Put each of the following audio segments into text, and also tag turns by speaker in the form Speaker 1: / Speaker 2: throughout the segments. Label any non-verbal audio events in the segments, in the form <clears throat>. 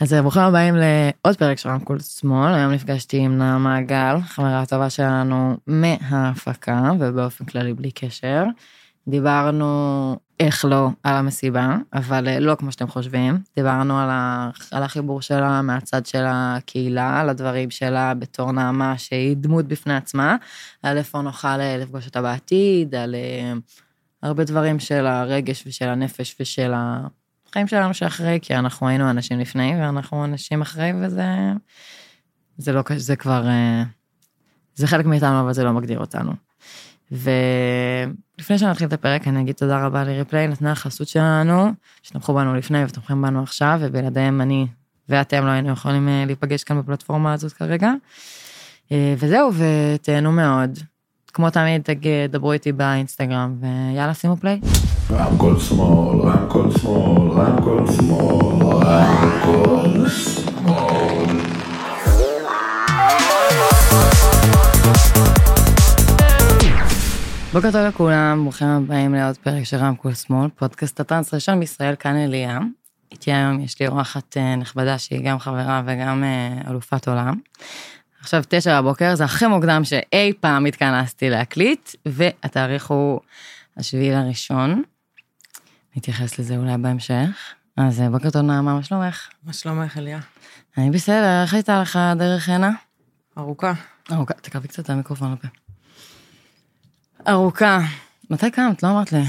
Speaker 1: אז ברוכים הבאים לעוד פרק של רמקול שמאל, היום נפגשתי עם נעמה גל, חברה הטובה שלנו מההפקה ובאופן כללי בלי קשר. דיברנו איך לא על המסיבה, אבל לא כמו שאתם חושבים, דיברנו על, ה... על החיבור שלה מהצד של הקהילה, על הדברים שלה בתור נעמה שהיא דמות בפני עצמה, על איפה נוכל לפגוש אותה בעתיד, על אה, הרבה דברים של הרגש ושל הנפש ושל ה... החיים שלנו שאחרי, כי אנחנו היינו אנשים לפני ואנחנו אנשים אחרי, וזה זה לא, זה כבר, אה, זה חלק מאיתנו, אבל זה לא מגדיר אותנו. ולפני שנתחיל את הפרק, אני אגיד תודה רבה לריפליי, נתנה החסות שלנו, שתמכו בנו לפני ותומכים בנו עכשיו, ובלעדיהם אני ואתם לא היינו יכולים אה, להיפגש כאן בפלטפורמה הזאת כרגע. אה, וזהו, ותהנו מאוד. כמו תמיד, דברו איתי באינסטגרם, ויאללה, שימו פליי.
Speaker 2: רמקול שמאל, רמקול שמאל, רמקול שמאל, רמקול שמאל.
Speaker 1: בוקר טוב לכולם, ברוכים הבאים לעוד פרק של רמקול שמאל, פודקאסט הטרנס ראשון בישראל, כאן אליה. איתי היום יש לי אורחת אה, נכבדה שהיא גם חברה וגם אה, אלופת עולם. עכשיו תשע בבוקר, זה הכי מוקדם שאי פעם התכנסתי להקליט, והתאריך הוא השביעי לראשון. נתייחס לזה אולי בהמשך. אז אה, בוקר טוב נעמה, מה שלומך?
Speaker 3: מה שלומך, אליה?
Speaker 1: אני בסדר, איך הייתה לך דרך הנה?
Speaker 3: ארוכה.
Speaker 1: ארוכה, תקרבי קצת את המיקרופון לפה. ארוכה. מתי קמת? לא אמרת לי.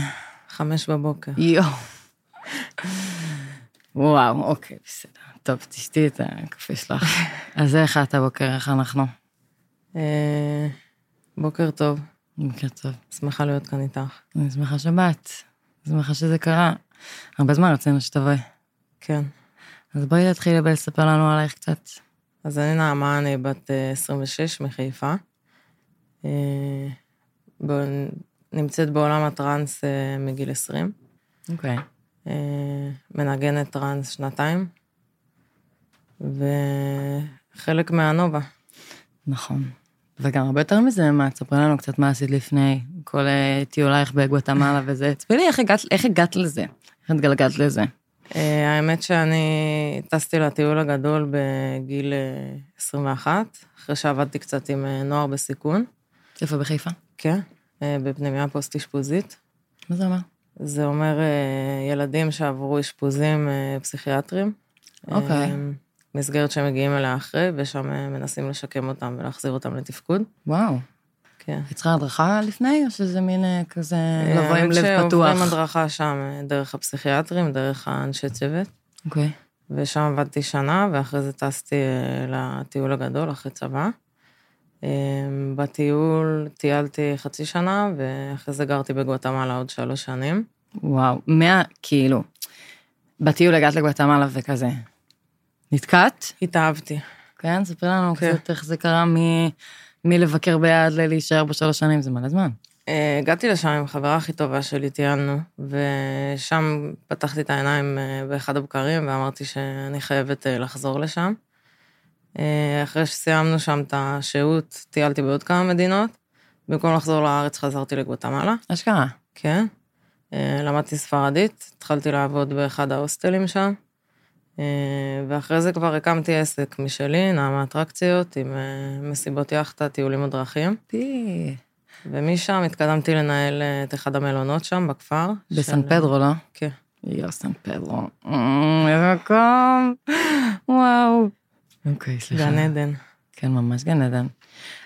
Speaker 3: חמש בבוקר.
Speaker 1: יואו. וואו, אוקיי, בסדר. טוב, תשתי את הקפה שלך. אז איך את הבוקר, איך אנחנו?
Speaker 3: אה, בוקר טוב,
Speaker 1: בוקר טוב.
Speaker 3: שמחה להיות כאן איתך.
Speaker 1: אני שמחה שבאת. שמחה שזה קרה. הרבה זמן רצינו שתבואי.
Speaker 3: כן.
Speaker 1: אז בואי תתחילי בלספר לנו עלייך קצת.
Speaker 3: אז אני נעמה, אני בת אה, 26 מחיפה. אה, ב- נמצאת בעולם הטראנס אה, מגיל 20.
Speaker 1: אוקיי.
Speaker 3: אה, מנגנת טראנס שנתיים. וחלק מהנובה.
Speaker 1: נכון. וגם הרבה יותר מזה, מה, תספרי לנו קצת מה עשית לפני, כל אה, טיולייך בגואטמלה וזה. <laughs> תספרי לי איך הגעת, איך הגעת לזה, איך התגלגלת לזה.
Speaker 3: אה, האמת שאני טסתי לטיול הגדול בגיל אה, 21, אחרי שעבדתי קצת עם אה, נוער בסיכון.
Speaker 1: איפה בחיפה?
Speaker 3: כן, אה, בפנימייה פוסט-אשפוזית.
Speaker 1: מה זה אומר?
Speaker 3: זה אומר אה, ילדים שעברו אשפוזים אה, פסיכיאטריים.
Speaker 1: אוקיי.
Speaker 3: אה, מסגרת שהם מגיעים אליה אחרי, ושם אה, מנסים לשקם אותם ולהחזיר אותם לתפקוד.
Speaker 1: וואו.
Speaker 3: כן.
Speaker 1: היא צריכה הדרכה לפני, או שזה מין אה, כזה לבוא עם לב
Speaker 3: שעוברים
Speaker 1: פתוח?
Speaker 3: הדרכה שם, אה, דרך הפסיכיאטרים, דרך האנשי צוות.
Speaker 1: אוקיי.
Speaker 3: ושם עבדתי שנה, ואחרי זה טסתי אה, לטיול הגדול, אחרי צבא. אה, בטיול טיילתי חצי שנה, ואחרי זה גרתי בגואטמלה עוד שלוש שנים.
Speaker 1: וואו, מה, כאילו, בטיול הגעת לגואטמלה וכזה. נתקעת?
Speaker 3: התאהבתי.
Speaker 1: כן, ספרי לנו
Speaker 3: כן.
Speaker 1: קצת איך זה קרה מ- מלבקר ביד ללהישאר בשלוש שנים, זה מלא זמן.
Speaker 3: אה, הגעתי לשם עם החברה הכי טובה שלי, טיילנו, ושם פתחתי את העיניים אה, באחד הבקרים ואמרתי שאני חייבת אה, לחזור לשם. אחרי שסיימנו שם את השהות, טיילתי בעוד כמה מדינות. במקום לחזור לארץ חזרתי לגואטמלה,
Speaker 1: אשכרה.
Speaker 3: כן. למדתי ספרדית, התחלתי לעבוד באחד ההוסטלים שם. אה, ואחרי זה כבר הקמתי עסק משלי, נעמה אטרקציות, עם אה, מסיבות יאכטה, טיולים ודרכים.
Speaker 1: פי.
Speaker 3: ומשם התקדמתי לנהל אה, את אחד המלונות שם, בכפר.
Speaker 1: בסן
Speaker 3: של-
Speaker 1: פדרו, לא?
Speaker 3: כן.
Speaker 1: יו, סן פדרו. איזה מקום. וואו. אוקיי, סליחה.
Speaker 3: גן עדן.
Speaker 1: כן, ממש גן עדן.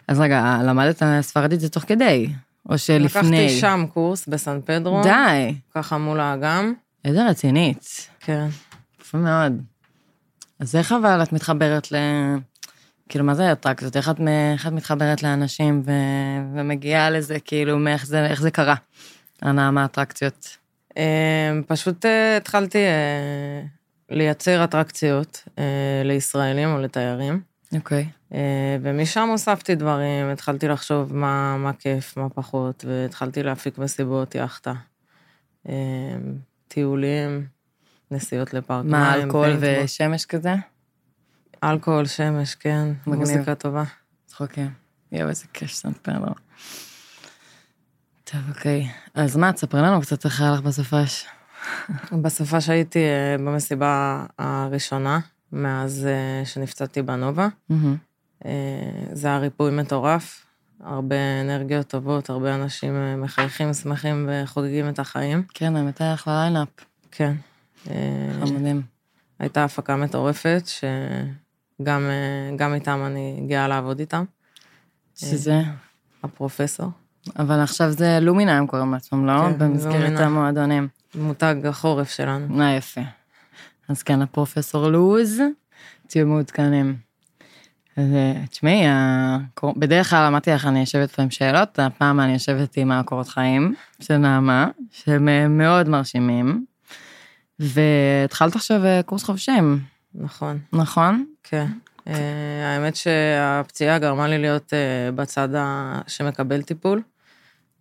Speaker 1: אז רגע, למדת ספרדית זה תוך כדי? או שלפני?
Speaker 3: לקחתי שם קורס בסן פדרו,
Speaker 1: די.
Speaker 3: ככה מול האגם.
Speaker 1: איזה רצינית.
Speaker 3: כן.
Speaker 1: יפה מאוד. אז איך אבל את מתחברת ל... כאילו, מה זה אטרקציות? איך את, איך את מתחברת לאנשים ו... ומגיעה לזה, כאילו, מאיך זה, איך זה קרה? הנעמה אטרקציות.
Speaker 3: אה, פשוט אה, התחלתי אה, לייצר אטרקציות לישראלים או לתיירים,
Speaker 1: אוקיי.
Speaker 3: אה, ומשם הוספתי דברים, התחלתי לחשוב מה, מה כיף, מה פחות, והתחלתי להפיק מסיבות יאכטה. טיולים, נסיעות לפארק
Speaker 1: מה,
Speaker 3: מים,
Speaker 1: אלכוהול
Speaker 3: פיינטבול.
Speaker 1: ושמש כזה?
Speaker 3: אלכוהול, שמש, כן. מוזיקה טובה.
Speaker 1: צחוקים. יואו, איזה כיף סנפר לו. טוב, אוקיי. אז מה, תספרי לנו קצת איך היה לך בסופש.
Speaker 3: בסופ"ש הייתי אה, במסיבה הראשונה, מאז אה, שנפצעתי בנובה. אה, זה היה ריפוי מטורף, הרבה אנרגיות טובות, הרבה אנשים מחייכים, שמחים וחוגגים את החיים.
Speaker 1: כן, האמת היה אחלה lineup.
Speaker 3: כן. אה,
Speaker 1: חמודים.
Speaker 3: הייתה הפקה מטורפת, שגם אה, איתם אני גאה לעבוד איתם,
Speaker 1: שזה...
Speaker 3: הפרופסור.
Speaker 1: אבל עכשיו זה לומינה הם קוראים לעצמם, לא?
Speaker 3: כן,
Speaker 1: במסגרת
Speaker 3: לומינה.
Speaker 1: המועדונים.
Speaker 3: מותג החורף שלנו.
Speaker 1: אה, יפה. אז כן, הפרופסור לוז, תהיו מעודכנים. אז אה, תשמעי, הקור- בדרך כלל אמרתי לך, אני יושבת פה עם שאלות, הפעם אני יושבת עם הקורות חיים של נעמה, שהם אה, מאוד מרשימים. והתחלת עכשיו אה, קורס חובשים,
Speaker 3: נכון,
Speaker 1: נכון?
Speaker 3: כן. אה, האמת שהפציעה גרמה לי להיות אה, בצד שמקבל טיפול,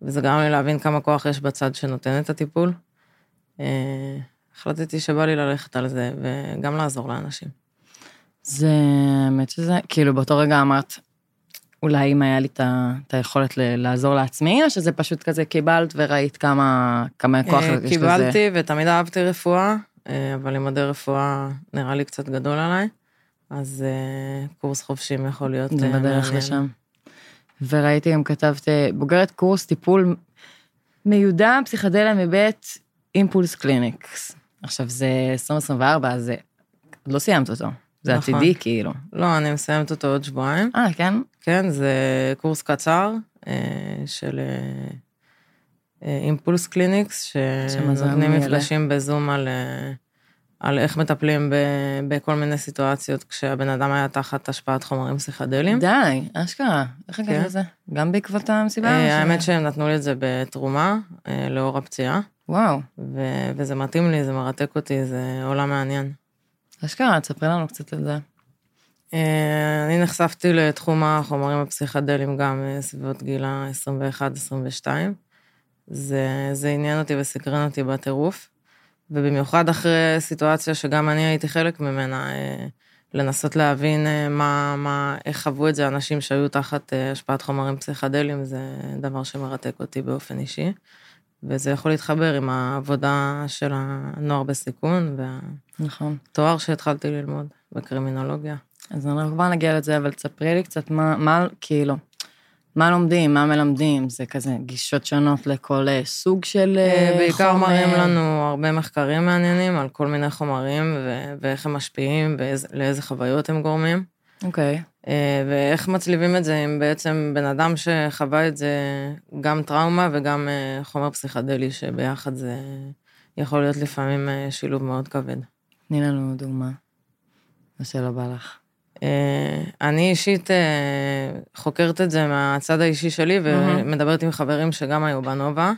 Speaker 3: וזה גרם לי להבין כמה כוח יש בצד שנותן את הטיפול. החלטתי שבא לי ללכת על זה, וגם לעזור לאנשים.
Speaker 1: זה, האמת שזה, כאילו באותו רגע אמרת, אולי אם היה לי את היכולת לעזור לעצמי, או שזה פשוט כזה קיבלת וראית כמה, כמה כוח
Speaker 3: אה,
Speaker 1: יש לזה?
Speaker 3: קיבלתי ותמיד אהבתי רפואה, אה, אבל לימודי רפואה נראה לי קצת גדול עליי, אז אה, קורס חובשים יכול להיות
Speaker 1: זה
Speaker 3: אה,
Speaker 1: בדרך
Speaker 3: מעניין.
Speaker 1: לשם. וראיתי גם כתבת, בוגרת קורס טיפול מיודע פסיכדליה מבית אימפולס קליניקס. עכשיו זה 2024, אז זה, לא סיימת אותו. זה
Speaker 3: נכון.
Speaker 1: עתידי כאילו.
Speaker 3: לא, אני מסיימת אותו עוד שבועיים.
Speaker 1: אה, כן?
Speaker 3: כן, זה קורס קצר אה, של אה, אה, אימפולס קליניקס,
Speaker 1: שמזל
Speaker 3: שנותנים. מפגשים בזום על, אה, על איך מטפלים ב, בכל מיני סיטואציות כשהבן אדם היה תחת השפעת חומרים פסיכדליים.
Speaker 1: די, אשכרה. איך הגעת
Speaker 3: כן.
Speaker 1: לזה? גם בעקבות המסיבה?
Speaker 3: אה, האמת שהם נתנו לי את זה בתרומה, אה, לאור הפציעה,
Speaker 1: וואו,
Speaker 3: ו- וזה מתאים לי, זה מרתק אותי, זה עולם מעניין.
Speaker 1: אשכרה, תספרי לנו קצת על זה.
Speaker 3: אה, אני נחשפתי לתחום החומרים הפסיכדליים גם אה, סביבות גיל ה-21-22. זה, זה עניין אותי וסקרן אותי בטירוף, ובמיוחד אחרי סיטואציה שגם אני הייתי חלק ממנה, אה, לנסות להבין מה, מה, איך חוו את זה אנשים שהיו תחת השפעת חומרים פסיכדליים, זה דבר שמרתק אותי באופן אישי, וזה יכול להתחבר עם העבודה של הנוער בסיכון
Speaker 1: נכון.
Speaker 3: והתואר שהתחלתי ללמוד בקרימינולוגיה.
Speaker 1: אז אנחנו כבר נגיע לזה, אבל תספרי לי קצת מה, מה כאילו, מה לומדים, מה מלמדים, זה כזה גישות שונות לכל אה, סוג של אה,
Speaker 3: אה, בעיקר
Speaker 1: חומר.
Speaker 3: מראים לנו הרבה מחקרים מעניינים על כל מיני חומרים ו- ואיך הם משפיעים ולאיזה חוויות הם גורמים.
Speaker 1: אוקיי,
Speaker 3: אה, ואיך מצליבים את זה עם בעצם בן אדם שחווה את זה גם טראומה וגם אה, חומר פסיכדלי, שביחד זה יכול להיות לפעמים אה, שילוב מאוד כבד.
Speaker 1: תני לנו דוגמה. מה שלא בא לך.
Speaker 3: אני אישית חוקרת את זה מהצד האישי שלי ומדברת עם חברים שגם היו בנובה.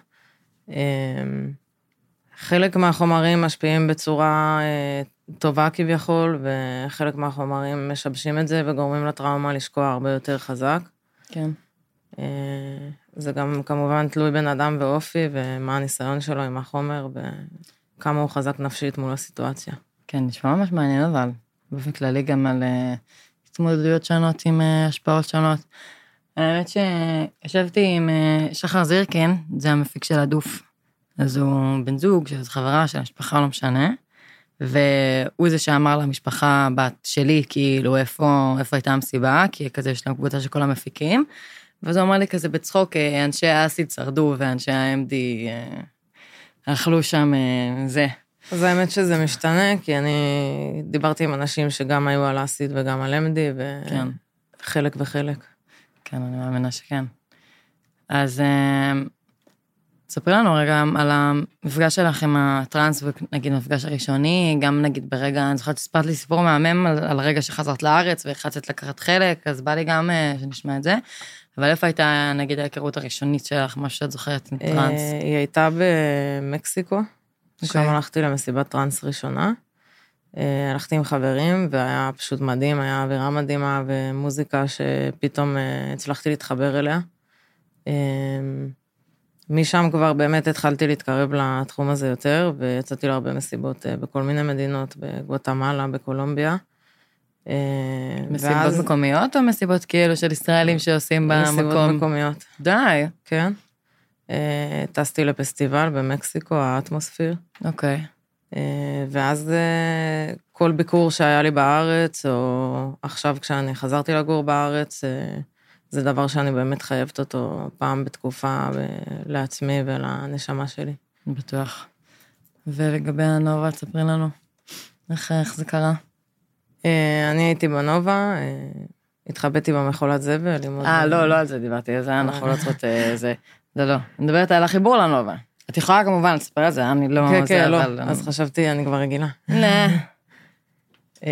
Speaker 3: אה, חלק מהחומרים משפיעים בצורה אה, טובה כביכול, וחלק מהחומרים משבשים את זה וגורמים לטראומה לשקוע הרבה יותר חזק.
Speaker 1: כן.
Speaker 3: אה, זה גם כמובן תלוי בן אדם ואופי, ומה הניסיון שלו עם החומר, וכמה הוא חזק נפשית מול הסיטואציה.
Speaker 1: כן, נשמע ממש מעניין אבל. באופן כללי גם על אה, התמודדויות שונות עם אה, השפעות שונות. האמת שישבתי עם אה, שחר זירקין, זה המפיק של הדוף. אז הוא בן זוג, של חברה, של המשפחה, לא משנה. והוא זה שאמר למשפחה בת שלי, כאילו, איפה, איפה הייתה המסיבה, כי כזה יש להם קבוצה של כל המפיקים. ואז הוא אמר לי כזה בצחוק, אה, אנשי האסיד שרדו ואנשי ה-MD אה, אכלו שם אה, זה.
Speaker 3: אז האמת שזה משתנה, כי אני דיברתי עם אנשים שגם היו על אסיד וגם על MD,
Speaker 1: כן.
Speaker 3: וחלק וחלק.
Speaker 1: כן, אני מאמינה שכן. אז ספרי לנו רגע על המפגש שלך עם הטראנס, נגיד המפגש הראשוני, גם נגיד ברגע, אני זוכרת שסיפרת לי סיפור מהמם על, על רגע שחזרת לארץ והחלטת לקחת חלק, אז בא לי גם אה, שנשמע את זה. אבל איפה הייתה נגיד ההיכרות הראשונית שלך, מה שאת זוכרת עם טראנס?
Speaker 3: אה, היא הייתה במקסיקו, שם
Speaker 1: אוקיי.
Speaker 3: הלכתי למסיבת טראנס ראשונה. אה, הלכתי עם חברים, והיה פשוט מדהים, היה אווירה מדהימה ומוזיקה שפתאום הצלחתי להתחבר אליה. משם כבר באמת התחלתי להתקרב לתחום הזה יותר, ויצאתי להרבה מסיבות אה, בכל מיני מדינות, בגואטמלה, בקולומביה. אה,
Speaker 1: מסיבות
Speaker 3: ואז-
Speaker 1: מקומיות או מסיבות כאילו של ישראלים שעושים
Speaker 3: מסיבות
Speaker 1: במקום?
Speaker 3: מקומיות,
Speaker 1: די,
Speaker 3: כן. אה, טסתי לפסטיבל במקסיקו, האטמוספיר.
Speaker 1: אוקיי.
Speaker 3: ואז כל ביקור שהיה לי בארץ, או עכשיו כשאני חזרתי לגור בארץ, זה דבר שאני באמת חייבת אותו פעם בתקופה לעצמי ולנשמה שלי.
Speaker 1: בטוח. ולגבי הנובה, תספרי לנו, איך, איך זה קרה?
Speaker 3: אני הייתי בנובה, התחבאתי במכולת זבל.
Speaker 1: אה, לא, לא על זה דיברתי, זה אנחנו לא צריכות... זה, לא, לא. אני מדברת על החיבור לנובה. את יכולה כמובן לספר על זה, אני לא...
Speaker 3: כן, כן, לא, אז חשבתי, אני כבר רגילה.
Speaker 1: לא. <laughs>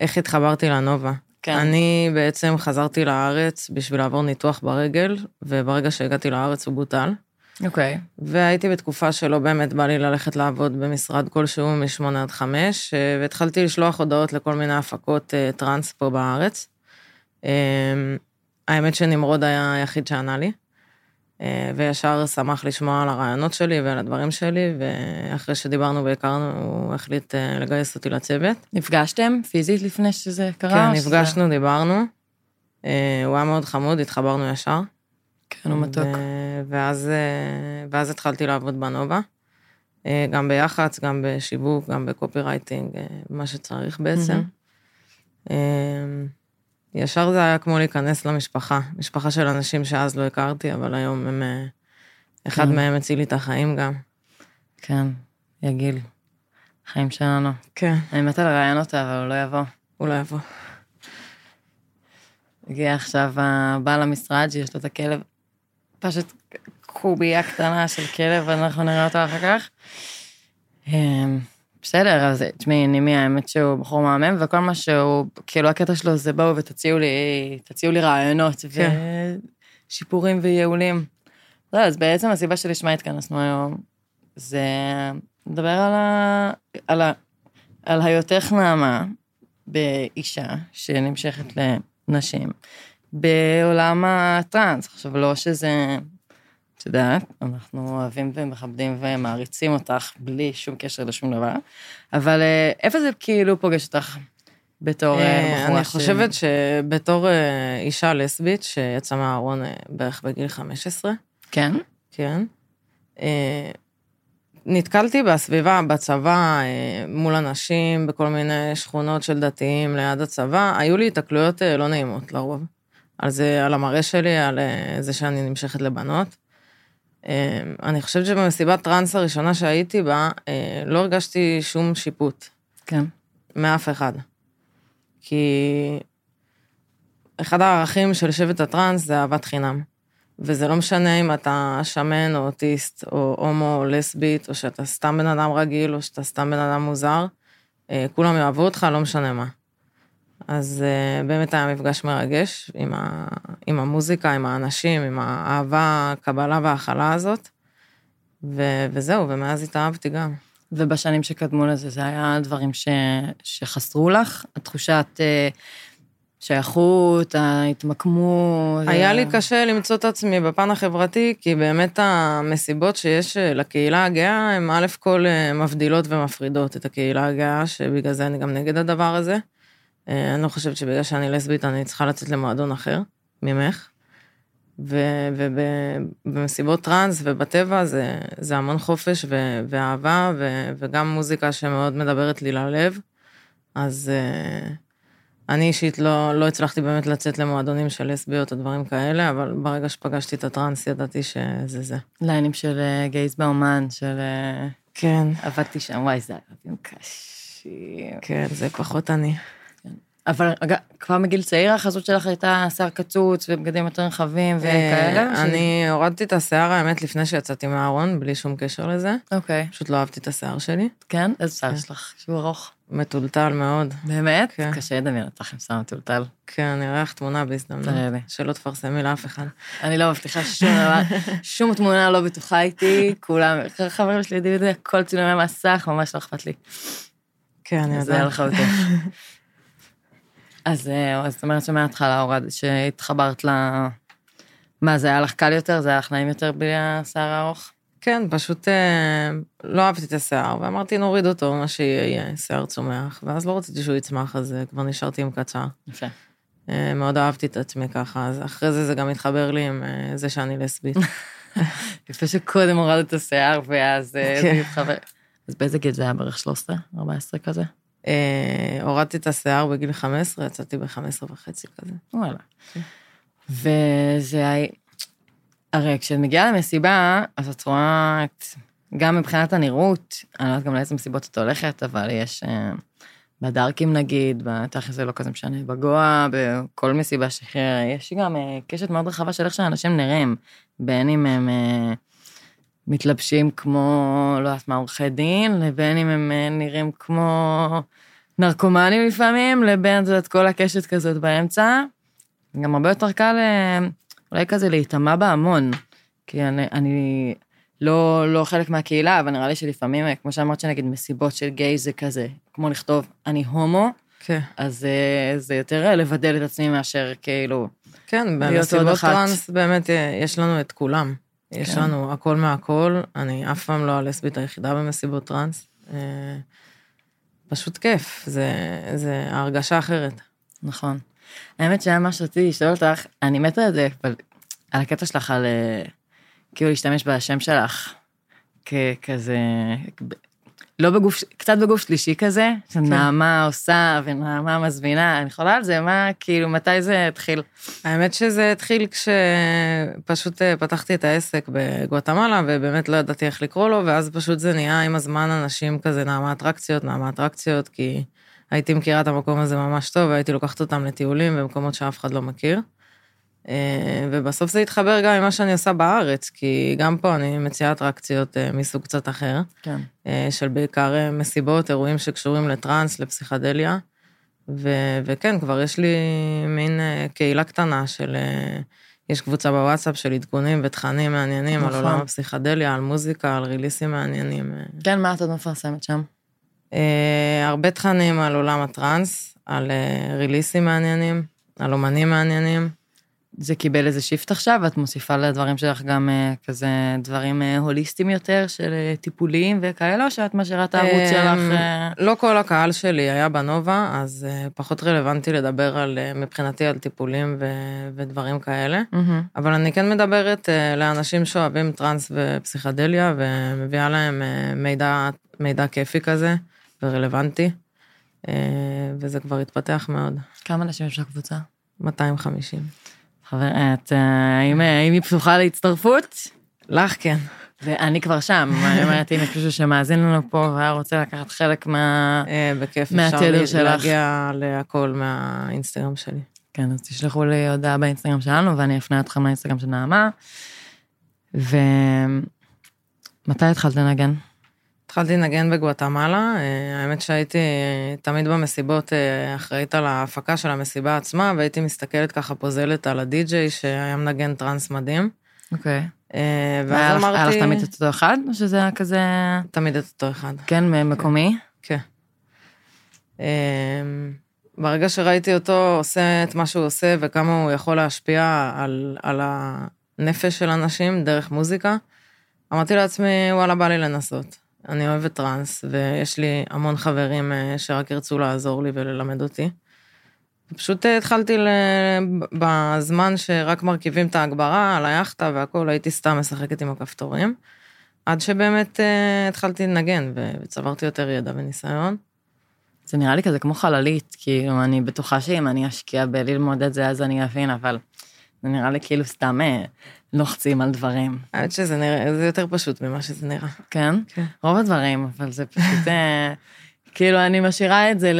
Speaker 3: איך התחברתי לנובה? כן. אני בעצם חזרתי לארץ בשביל לעבור ניתוח ברגל, וברגע שהגעתי לארץ הוא בוטל.
Speaker 1: אוקיי. Okay.
Speaker 3: והייתי בתקופה שלא באמת בא לי ללכת לעבוד במשרד כלשהו מ-8 עד 5, אה, והתחלתי לשלוח הודעות לכל מיני הפקות אה, טראנס פה בארץ. אמ, האמת שנמרוד היה היחיד שענה לי. אה, וישר שמח לשמוע על הרעיונות שלי ועל הדברים שלי, ואחרי שדיברנו והכרנו, הוא החליט אה, לגייס אותי לצוות.
Speaker 1: נפגשתם פיזית לפני שזה קרה?
Speaker 3: כן, נפגשנו, שזה... דיברנו. אה, הוא היה מאוד חמוד, התחברנו ישר.
Speaker 1: כן, הוא מתוק.
Speaker 3: ואז, ואז התחלתי לעבוד בנובה. גם ביח"צ, גם בשיווק, גם בקופי רייטינג, מה שצריך בעצם. Mm-hmm. ישר זה היה כמו להיכנס למשפחה, משפחה של אנשים שאז לא הכרתי, אבל היום הם... אה, אחד כן. מהם הציל לי את החיים גם.
Speaker 1: כן, יגיל. חיים שלנו.
Speaker 3: כן.
Speaker 1: אני מתה לראיין אותה, אבל הוא לא יבוא.
Speaker 3: הוא לא יבוא.
Speaker 1: הגיע עכשיו הבעל המשרד שיש לו את הכלב, פשוט קובייה קטנה של כלב, ואנחנו נראה אותו אחר כך. בסדר, אז תשמעי, נימי, האמת שהוא בחור מהמם, וכל מה שהוא, כאילו הקטע שלו זה בואו ותציעו לי, תציעו לי רעיונות, כן. ושיפורים וייעולים. לא, אז בעצם הסיבה שלשמה התכנסנו היום, זה לדבר על, ה, על, ה, על היותך נעמה באישה שנמשכת לנשים בעולם הטראנס. עכשיו, לא שזה את יודעת, אנחנו אוהבים ומכבדים ומעריצים אותך בלי שום קשר לשום דבר, אבל אה, איפה זה כאילו פוגש אותך בתור אה, אה, בחורה.
Speaker 3: אני חושבת שבתור אישה לסבית שיצאה מהארון בערך בגיל 15.
Speaker 1: כן?
Speaker 3: כן. נתקלתי בסביבה, בצבא, מול אנשים, בכל מיני שכונות של דתיים ליד הצבא, היו לי התקלויות לא נעימות לרוב. על זה, על המראה שלי, על זה שאני נמשכת לבנות. אמ, אני חושבת שבמסיבת טראנס הראשונה שהייתי בה, אה, לא הרגשתי שום שיפוט.
Speaker 1: כן.
Speaker 3: מאף אחד. כי אחד הערכים של שבט הטראנס זה אהבת חינם. וזה לא משנה אם אתה שמן או אוטיסט, או הומו או לסבית, או שאתה סתם בן אדם רגיל, או שאתה סתם בן אדם מוזר, אה, כולם יאהבו אותך, לא משנה מה. אז uh, באמת היה מפגש מרגש עם, ה, עם המוזיקה, עם האנשים, עם האהבה, הקבלה וההכלה הזאת. ו, וזהו, ומאז התאהבתי גם.
Speaker 1: ובשנים שקדמו לזה, זה היה דברים ש, שחסרו לך? התחושת uh, שייכות, ההתמקמות?
Speaker 3: היה לי קשה למצוא את עצמי בפן החברתי, כי באמת המסיבות שיש אה, לקהילה הגאה, הן א' כל מבדילות ומפרידות את הקהילה הגאה, שבגלל זה אני גם נגד הדבר הזה. אה, אני לא חושבת שבגלל שאני לסבית אני צריכה לצאת למועדון אחר ממך. ובמסיבות טראנס ובטבע זה, זה המון חופש ו, ואהבה ו, וגם מוזיקה שמאוד מדברת לי ללב. אז uh, אני אישית לא, לא הצלחתי באמת לצאת למועדונים של לסביות או דברים כאלה, אבל ברגע שפגשתי את הטראנס ידעתי שזה זה.
Speaker 1: ליינים של uh, גייז באומן, של... Uh,
Speaker 3: כן.
Speaker 1: עבדתי שם, וואי, זה היה קשים.
Speaker 3: כן, זה פחות אני.
Speaker 1: אבל כבר מגיל צעיר החזות שלך הייתה שיער קצוץ ובגדים יותר רחבים וכאלה?
Speaker 3: אה, אני הורדתי את השיער, האמת, לפני שיצאתי מהארון, בלי שום קשר לזה.
Speaker 1: אוקיי.
Speaker 3: פשוט לא אהבתי את השיער שלי.
Speaker 1: כן? איזה שיער יש לך? שהוא ארוך.
Speaker 3: מטולטל מאוד.
Speaker 1: באמת? כן. קשה לדמיין אותך עם שיער מטולטל.
Speaker 3: כן, אני אראה לך תמונה בהזדמנות.
Speaker 1: תראה לי.
Speaker 3: שלא תפרסמי לאף אחד.
Speaker 1: אני לא מבטיחה שום דבר, <laughs> שום תמונה לא בטוחה איתי, כולם, חברים שלי יודעים את זה, כל צילומי מסך, ממש לא אכפת לי.
Speaker 3: כן, אני יודעת.
Speaker 1: זה היה לך יותר. אז אה, זאת אומרת שמההתחלה הורד, שהתחברת ל... מה, זה היה לך קל יותר? זה היה לך נעים יותר בלי השיער הארוך?
Speaker 3: כן, פשוט אה, לא אהבתי את השיער, ואמרתי, נוריד אותו, מה שיהיה, שיער צומח, ואז לא רציתי שהוא יצמח, אז אה, כבר נשארתי עם קצר.
Speaker 1: יפה.
Speaker 3: מאוד אהבתי את עצמי ככה, אז אחרי זה זה גם התחבר לי עם זה שאני לסבית. <laughs>
Speaker 1: יפה שקודם הורדת את השיער, ואז זה
Speaker 3: כן.
Speaker 1: התחבר. אז באיזה גיל זה היה בערך 13, 14 כזה?
Speaker 3: אה, הורדתי את השיער בגיל 15, יצאתי ב-15 וחצי כזה.
Speaker 1: וואלה. וזה היה... הרי כשאת מגיעה למסיבה, אז את רואה את... גם מבחינת הנראות, אני לא יודעת גם לאיזה מסיבות את הולכת, אבל יש... אה, בדארקים נגיד, בטח זה לא כזה משנה, בגואה, בכל מסיבה שיש גם אה, קשת מאוד רחבה של איך שאנשים נראים, בין אם הם אה, מתלבשים כמו, לא יודעת מה, עורכי דין, לבין אם הם אה, נראים כמו נרקומנים לפעמים, לבין זאת כל הקשת כזאת באמצע. גם הרבה יותר קל אה, אולי כזה להיטמע בהמון, כי אני, אני לא, לא חלק מהקהילה, אבל נראה לי שלפעמים, אה, כמו שאמרת שנגיד מסיבות של גיי זה כזה, כמו לכתוב אני הומו,
Speaker 3: כן.
Speaker 1: אז זה יותר לבדל את עצמי מאשר כאילו,
Speaker 3: כן, במסיבות. טראנס באמת יש לנו את כולם. יש
Speaker 1: כן.
Speaker 3: לנו הכל מהכל, אני אף פעם לא הלסבית היחידה במסיבות טראנס. אה, פשוט כיף, זה, זה הרגשה אחרת.
Speaker 1: נכון. האמת שהיה מה שרציתי לשאול אותך, אני מתה על זה, אבל על הקטע שלך על אה, כאילו להשתמש בשם שלך ככזה, לא בגוף, קצת בגוף שלישי כזה, שנעמה עושה ונעמה מזמינה, אני יכולה על זה, מה, כאילו, מתי זה התחיל?
Speaker 3: האמת שזה התחיל כשפשוט אה, פתחתי את העסק בגואטמלה, ובאמת לא ידעתי איך לקרוא לו, ואז פשוט זה נהיה עם הזמן אנשים כזה נעמה אטרקציות, נעמה אטרקציות, כי הייתי מכירה את המקום הזה ממש טוב, והייתי לוקחת אותם לטיולים במקומות שאף אחד לא מכיר. אה, ובסוף זה התחבר גם עם מה שאני עושה בארץ, כי גם פה אני מציעה אטרקציות אה, מסוג קצת אחר,
Speaker 1: כן.
Speaker 3: אה, של בעיקר מסיבות, אירועים שקשורים לטראנס, לפסיכדליה. ו- וכן, כבר יש לי מין קהילה קטנה של... יש קבוצה בוואטסאפ של עדכונים ותכנים מעניינים על
Speaker 1: נכון.
Speaker 3: עולם הפסיכדליה, על מוזיקה, על ריליסים מעניינים.
Speaker 1: כן, מה את עוד מפרסמת שם?
Speaker 3: הרבה תכנים על עולם הטראנס, על ריליסים מעניינים, על אומנים מעניינים.
Speaker 1: זה קיבל איזה שיפט עכשיו, ואת מוסיפה לדברים שלך גם אה, כזה דברים אה, הוליסטיים יותר, של אה, טיפוליים וכאלה, או שאת משאירה את הערוץ שלך?
Speaker 3: לא כל הקהל שלי היה בנובה, אז פחות רלוונטי לדבר על, מבחינתי על טיפולים ו- ודברים כאלה. אבל אני כן מדברת לאנשים שאוהבים טראנס ופסיכדליה, ומביאה להם מידע, מידע כיפי כזה ורלוונטי, וזה כבר התפתח מאוד.
Speaker 1: כמה אנשים יש בקבוצה?
Speaker 3: 250.
Speaker 1: חבר, את, אה, האם אה, האם היא פתוחה להצטרפות?
Speaker 3: לך כן.
Speaker 1: ואני כבר שם, אני אומרת, אם יש מישהו שמאזין לנו פה והיה רוצה לקחת חלק מה...
Speaker 3: אה, בכיף אפשר. להגיע להכל מהאינסטגרם שלי.
Speaker 1: כן, אז תשלחו לי הודעה באינסטגרם שלנו, ואני אפנה אתכם לאינסטגרם של נעמה. ומתי התחלת לנגן?
Speaker 3: התחלתי לנגן בגואטמלה, אה, האמת שהייתי אה, תמיד במסיבות אה, אחראית על ההפקה של המסיבה עצמה, והייתי מסתכלת ככה פוזלת על הדי-ג'יי שהיה מנגן טראנס מדהים.
Speaker 1: אוקיי.
Speaker 3: ואז אמרתי...
Speaker 1: היה לך תמיד את אותו אחד, או שזה היה כזה,
Speaker 3: תמיד את אותו אחד.
Speaker 1: כן, מקומי?
Speaker 3: כן. ברגע שראיתי אותו עושה את מה שהוא עושה וכמה הוא יכול להשפיע על, על הנפש של אנשים דרך מוזיקה, אמרתי לעצמי, וואלה, בא לי לנסות. אני אוהבת טראנס, ויש לי המון חברים אה, שרק ירצו לעזור לי וללמד אותי. פשוט אה, התחלתי. בזמן שרק מרכיבים את ההגברה על היאכטה והכול, הייתי סתם משחקת עם הכפתורים. עד שבאמת אה, התחלתי לנגן וצברתי יותר ידע וניסיון.
Speaker 1: זה נראה לי כזה כמו חללית, כאילו, אני בטוחה שאם אני אשקיע בללמוד את זה, אז אני אבין, אבל זה נראה לי כאילו סתם לוחצים על דברים.
Speaker 3: האמת שזה נראה, זה יותר פשוט ממה שזה נראה.
Speaker 1: כן?
Speaker 3: כן.
Speaker 1: רוב הדברים, אבל זה פשוט, אה, כאילו, אני משאירה את זה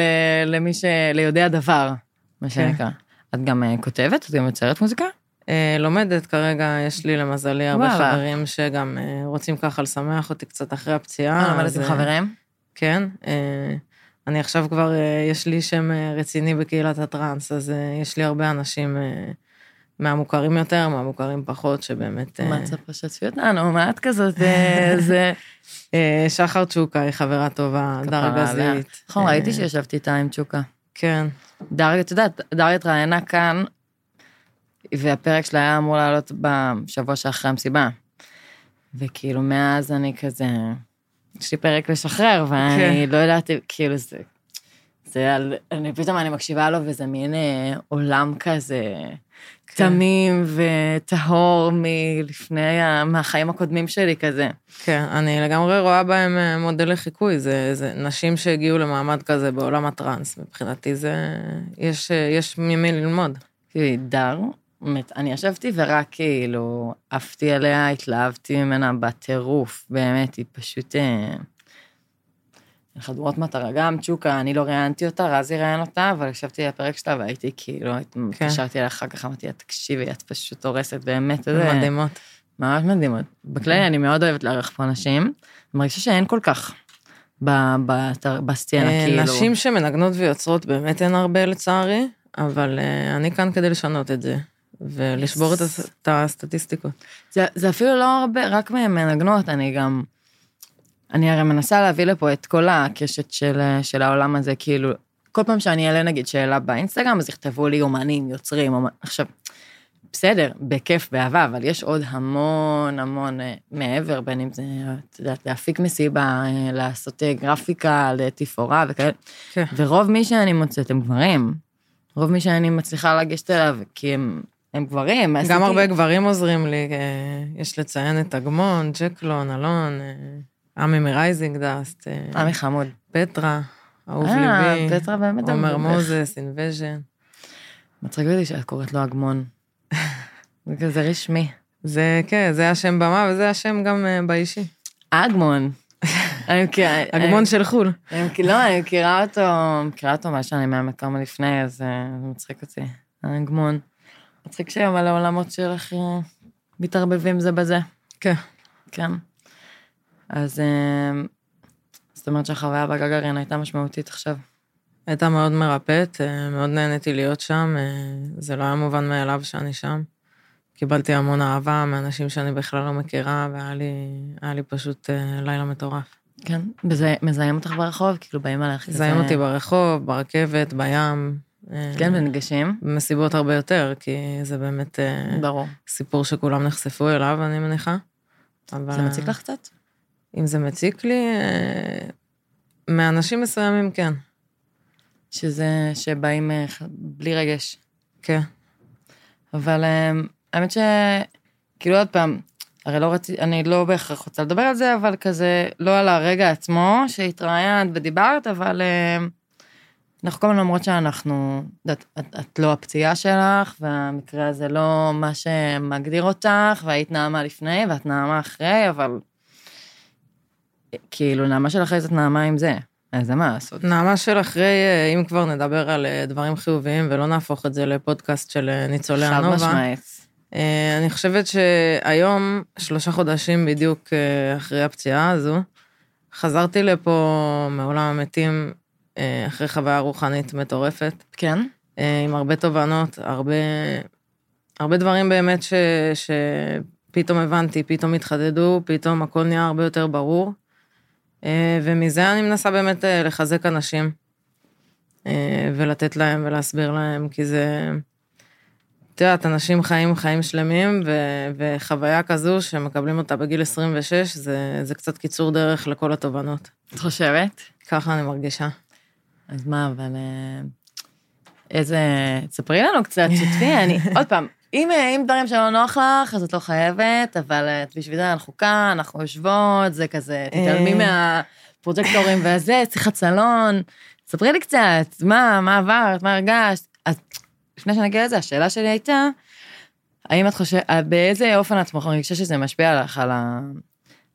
Speaker 1: למי ש... ליודע דבר, מה שנקרא. את גם אה, כותבת? את גם יוצרת מוזיקה?
Speaker 3: אה, לומדת כרגע, יש לי למזלי הרבה. חברים שגם רוצים ככה לשמח אותי קצת אחרי הפציעה.
Speaker 1: אה, לומדת עם חברים?
Speaker 3: כן. אני עכשיו כבר, יש לי שם רציני בקהילת הטראנס, אז יש לי הרבה אנשים מהמוכרים יותר, מהמוכרים פחות, שבאמת... אה,
Speaker 1: מה תספר שתפי אותנו, מה את כזאת, אה, <laughs> זה...
Speaker 3: אה, שחר צ'וקה היא חברה טובה,
Speaker 1: כפרה
Speaker 3: דר
Speaker 1: עליה.
Speaker 3: גזית.
Speaker 1: נכון,
Speaker 3: אה,
Speaker 1: ראיתי שישבתי איתה עם צ'וקה.
Speaker 3: כן.
Speaker 1: דריה, את יודעת, דריה התראיינה כאן, והפרק שלה היה אמור לעלות בשבוע שאחרי המסיבה. וכאילו, מאז אני כזה, יש לי פרק לשחרר, ואני
Speaker 3: כן.
Speaker 1: לא ידעתי, כאילו, זה, זה על, אני פתאום אני מקשיבה לו וזה מין אה, עולם כזה. תמים וטהור מלפני, מהחיים הקודמים שלי כזה.
Speaker 3: כן, אני לגמרי רואה בהם אה, מודל לחיקוי, זה, זה נשים שהגיעו למעמד כזה בעולם הטראנס, מבחינתי זה, יש, אה, יש ממי ללמוד.
Speaker 1: היא דר, באמת, אני ישבתי ורק כאילו עפתי עליה, התלהבתי ממנה בטירוף, באמת, היא פשוט... חדורות מטרה, גם צ'וקה, אני לא ראיינתי אותה, רזי ראיין אותה, אבל ישבתי לפרק שלה והייתי כאילו,
Speaker 3: כן.
Speaker 1: התקשרתי אליה אחר כך, אמרתי לה, תקשיבי, את פשוט הורסת, באמת, זה
Speaker 3: מדהימות.
Speaker 1: ממש מדהימות. בכללי, אני מאוד אוהבת לארח פה אנשים, אני מרגישה שאין כל כך בסצנה,
Speaker 3: אה,
Speaker 1: כאילו.
Speaker 3: נשים שמנגנות ויוצרות באמת אין הרבה לצערי, אבל אה, אני כאן כדי לשנות את זה, ולשבור הס- את הסטטיסטיקות.
Speaker 1: זה, זה אפילו לא הרבה, רק מנגנות, אני גם... אני הרי מנסה להביא לפה את כל הקשת של, של העולם הזה, כאילו, כל פעם שאני אעלה נגיד שאלה באינסטגרם, אז יכתבו לי אומנים, יוצרים, אומנ... עכשיו, בסדר, בכיף, באהבה, אבל יש עוד המון המון אה, מעבר, בין אם זה, את יודעת, להפיק מסיבה, אה, לעשות אה, גרפיקה, לתפאורה וכאלה,
Speaker 3: כן.
Speaker 1: ורוב מי שאני מוצאת הם גברים. רוב מי שאני מצליחה לגשת אליו, כי הם, הם גברים.
Speaker 3: גם
Speaker 1: עשיתי-
Speaker 3: הרבה גברים עוזרים לי, יש לציין את אגמון, ג'קלון, אלון, עמי מ Rising Dust, אה,
Speaker 1: עמי חמוד.
Speaker 3: פטרה, אהוב
Speaker 1: אה,
Speaker 3: ליבי,
Speaker 1: פטרה באמת
Speaker 3: עומר. מוזס, אינבז'ן.
Speaker 1: מצחיק אותי שאת קוראת לו אגמון. <laughs> זה כזה רשמי.
Speaker 3: זה, כן, זה השם במה וזה השם גם אה, באישי.
Speaker 1: אגמון. <laughs>
Speaker 3: אגמון של חו"ל.
Speaker 1: לא, אני מכירה אותו, מכירה אותו מה שאני מהמט כמה לפני, אז אה, זה מצחיק אותי. אגמון. מצחיק שהיום על העולמות שלך אה, מתערבבים זה בזה.
Speaker 3: כן.
Speaker 1: כן. אז אה, זאת אומרת שהחוויה בגגארין הייתה משמעותית עכשיו.
Speaker 3: הייתה מאוד מרפאת, אה, מאוד נהניתי להיות שם, אה, זה לא היה מובן מאליו שאני שם. קיבלתי המון אהבה מאנשים שאני בכלל לא מכירה, והיה לי, לי פשוט לילה מטורף.
Speaker 1: כן. וזה מזהים אותך ברחוב? כאילו באים עליך כזה...
Speaker 3: זיים אותי ברחוב, ברכבת, בים.
Speaker 1: כן, וניגשים?
Speaker 3: במסיבות הרבה יותר, כי זה באמת
Speaker 1: ברור.
Speaker 3: סיפור שכולם נחשפו אליו, אני מניחה. אבל...
Speaker 1: זה מציק לך קצת?
Speaker 3: אם זה מציק לי, אה, מאנשים מסוימים כן.
Speaker 1: שזה, שבאים אה, בלי רגש.
Speaker 3: כן.
Speaker 1: אבל אה, האמת ש... כאילו עוד פעם, הרי לא רציתי, אני לא בהכרח רוצה לדבר על זה, אבל כזה, לא על הרגע עצמו שהתראיינת ודיברת, אבל אנחנו כל הזמן אומרות שאנחנו, את, את, את לא הפציעה שלך, והמקרה הזה לא מה שמגדיר אותך, והיית נעמה לפני ואת נעמה אחרי, אבל כאילו, נעמה של אחרי זאת נעמה עם זה, אז מה לעשות.
Speaker 3: נעמה של אחרי, אה, אם כבר נדבר על אה, דברים חיוביים ולא נהפוך את זה לפודקאסט של אה, ניצולי
Speaker 1: חד
Speaker 3: הנובה.
Speaker 1: משמעית.
Speaker 3: אה, אני חושבת שהיום, שלושה חודשים בדיוק אחרי הפציעה הזו, חזרתי לפה מעולם המתים אחרי חוויה רוחנית מטורפת,
Speaker 1: כן?
Speaker 3: עם הרבה תובנות, הרבה, הרבה דברים באמת ש, שפתאום הבנתי, פתאום התחדדו, פתאום הכל נהיה הרבה יותר ברור. אה, ומזה אני מנסה באמת אה, לחזק אנשים, אה, ולתת להם ולהסביר להם, כי זה... את יודעת, אנשים חיים חיים שלמים, ו, וחוויה כזו שמקבלים אותה בגיל 26, זה, זה קצת קיצור דרך לכל התובנות.
Speaker 1: את חושבת?
Speaker 3: ככה אני מרגישה.
Speaker 1: אז מה, אבל... איזה... תספרי לנו קצת, שתפי, אני... <laughs> עוד פעם, אם, אה, אם דברים שלא נוח לך, אז את לא חייבת, אבל אה, בשביל זה אנחנו כאן, אנחנו יושבות, זה כזה, תתעלמי
Speaker 3: אה.
Speaker 1: מהפרוג'קטורים וזה, <laughs> שיחת סלון. ספרי לי קצת, מה, מה עברת, מה הרגשת. אז לפני שנגיע לזה, השאלה שלי הייתה, האם את חושבת, באיזה אופן את מרגישה שזה משפיע עליך, על ה...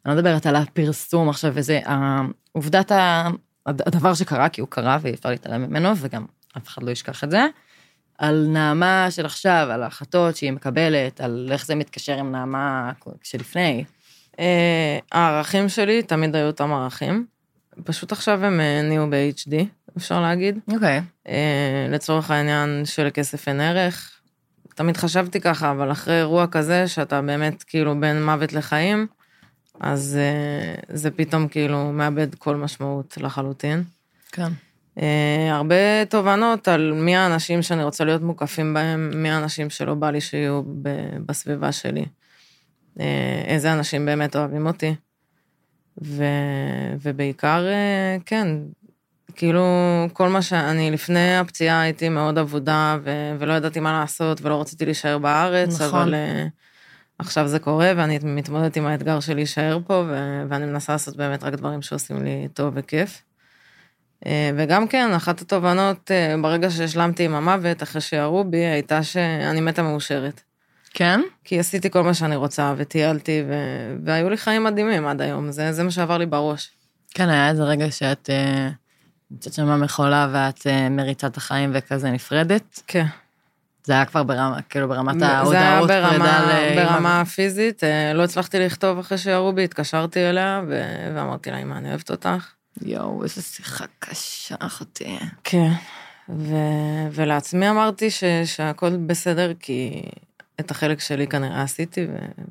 Speaker 1: אני לא מדברת על הפרסום עכשיו וזה, העובדת, ה- הדבר שקרה, כי הוא קרה ואי אפשר להתעלם ממנו, וגם אף אחד לא ישכח את זה, על נעמה של עכשיו, על ההחלטות שהיא מקבלת, על איך זה מתקשר עם נעמה שלפני.
Speaker 3: אה, הערכים שלי תמיד היו אותם ערכים. פשוט עכשיו הם אה, נהיו ב-HD, אפשר להגיד.
Speaker 1: אוקיי.
Speaker 3: אה, לצורך העניין שלכסף אין ערך. תמיד חשבתי ככה, אבל אחרי אירוע כזה, שאתה באמת כאילו בין מוות לחיים, אז זה פתאום כאילו מאבד כל משמעות לחלוטין.
Speaker 1: כן.
Speaker 3: אה, הרבה תובנות על מי האנשים שאני רוצה להיות מוקפים בהם, מי האנשים שלא בא לי שיהיו ב- בסביבה שלי. אה, איזה אנשים באמת אוהבים אותי. ו... ובעיקר, אה, כן, כאילו, כל מה שאני, לפני הפציעה הייתי מאוד אבודה, ו- ולא ידעתי מה לעשות, ולא רציתי להישאר בארץ,
Speaker 1: נכון.
Speaker 3: אבל עכשיו זה קורה, ואני מתמודדת עם האתגר של להישאר פה, ו- ואני מנסה לעשות באמת רק דברים שעושים לי טוב וכיף. Uh, וגם כן, אחת התובנות, uh, ברגע שהשלמתי עם המוות, אחרי שירו בי, הייתה שאני מתה מאושרת.
Speaker 1: כן?
Speaker 3: כי עשיתי כל מה שאני רוצה, וטיילתי, ו- והיו לי חיים מדהימים עד היום, זה, זה מה שעבר לי בראש.
Speaker 1: כן, היה איזה רגע שאת אה, נמצאת שם במחולה ואת אה, מריצה את החיים וכזה נפרדת.
Speaker 3: כן.
Speaker 1: זה היה כבר ברמה, כאילו ברמת
Speaker 3: זה היה
Speaker 1: ההודעות
Speaker 3: ברמה,
Speaker 1: פרידה לאמא.
Speaker 3: ברמה פיזית, אה, לא הצלחתי לכתוב אחרי שירו בי, התקשרתי אליה ו- ואמרתי לה, אמא, אני אוהבת אותך.
Speaker 1: יואו, איזה שיחה קשה, אחותי.
Speaker 3: כן. ו- ולעצמי אמרתי ש- שהכל בסדר, כי את החלק שלי כנראה עשיתי, ו-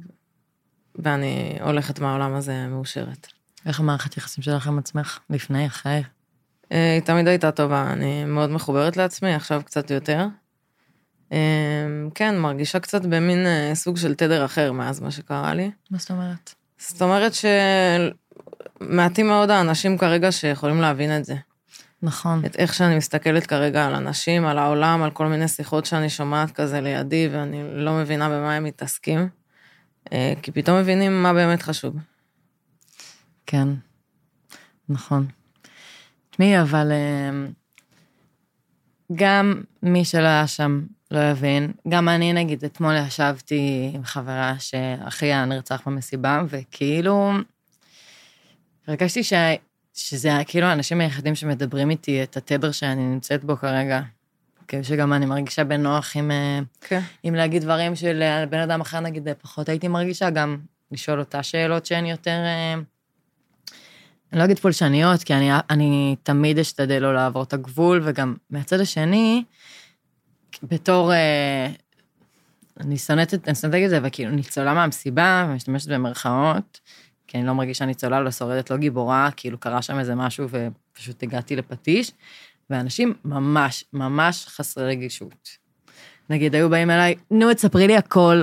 Speaker 3: ואני הולכת מהעולם הזה מאושרת.
Speaker 1: איך המערכת יחסים שלך עם עצמך? לפני, אחרי?
Speaker 3: אה, היא תמיד הייתה טובה, אני מאוד מחוברת לעצמי, עכשיו קצת יותר. אה, כן, מרגישה קצת במין אה, סוג של תדר אחר מאז מה שקרה לי.
Speaker 1: מה זאת אומרת?
Speaker 3: זאת אומרת שמעטים מאוד האנשים כרגע שיכולים להבין את זה.
Speaker 1: נכון.
Speaker 3: את איך שאני מסתכלת כרגע על אנשים, על העולם, על כל מיני שיחות שאני שומעת כזה לידי, ואני לא מבינה במה הם מתעסקים. אה, כי פתאום מבינים מה באמת חשוב.
Speaker 1: כן, נכון. תשמעי, אבל אה, גם מי שלא היה שם לא יבין. גם אני, נגיד, אתמול ישבתי עם חברה שאחיה נרצח במסיבה, וכאילו, הרגשתי ש... שזה כאילו האנשים היחידים שמדברים איתי את התדר שאני נמצאת בו כרגע. כאילו שגם אני מרגישה בנוח עם, אה,
Speaker 3: כן.
Speaker 1: עם להגיד דברים של בן אדם אחר, נגיד, פחות הייתי מרגישה, גם לשאול אותה שאלות שהן יותר... אה, אני לא אגיד פולשניות, כי אני, אני תמיד אשתדל לא לעבור את הגבול, וגם מהצד השני, בתור... אה, אני שונאת את, זה, אבל כאילו ניצולה מהמסיבה, ומשתמשת במרכאות, כי אני לא מרגישה ניצולה, לא שורדת, לא גיבורה, כאילו קרה שם איזה משהו ופשוט הגעתי לפטיש, ואנשים ממש, ממש חסרי רגישות. נגיד, היו באים אליי, נו, תספרי לי הכל,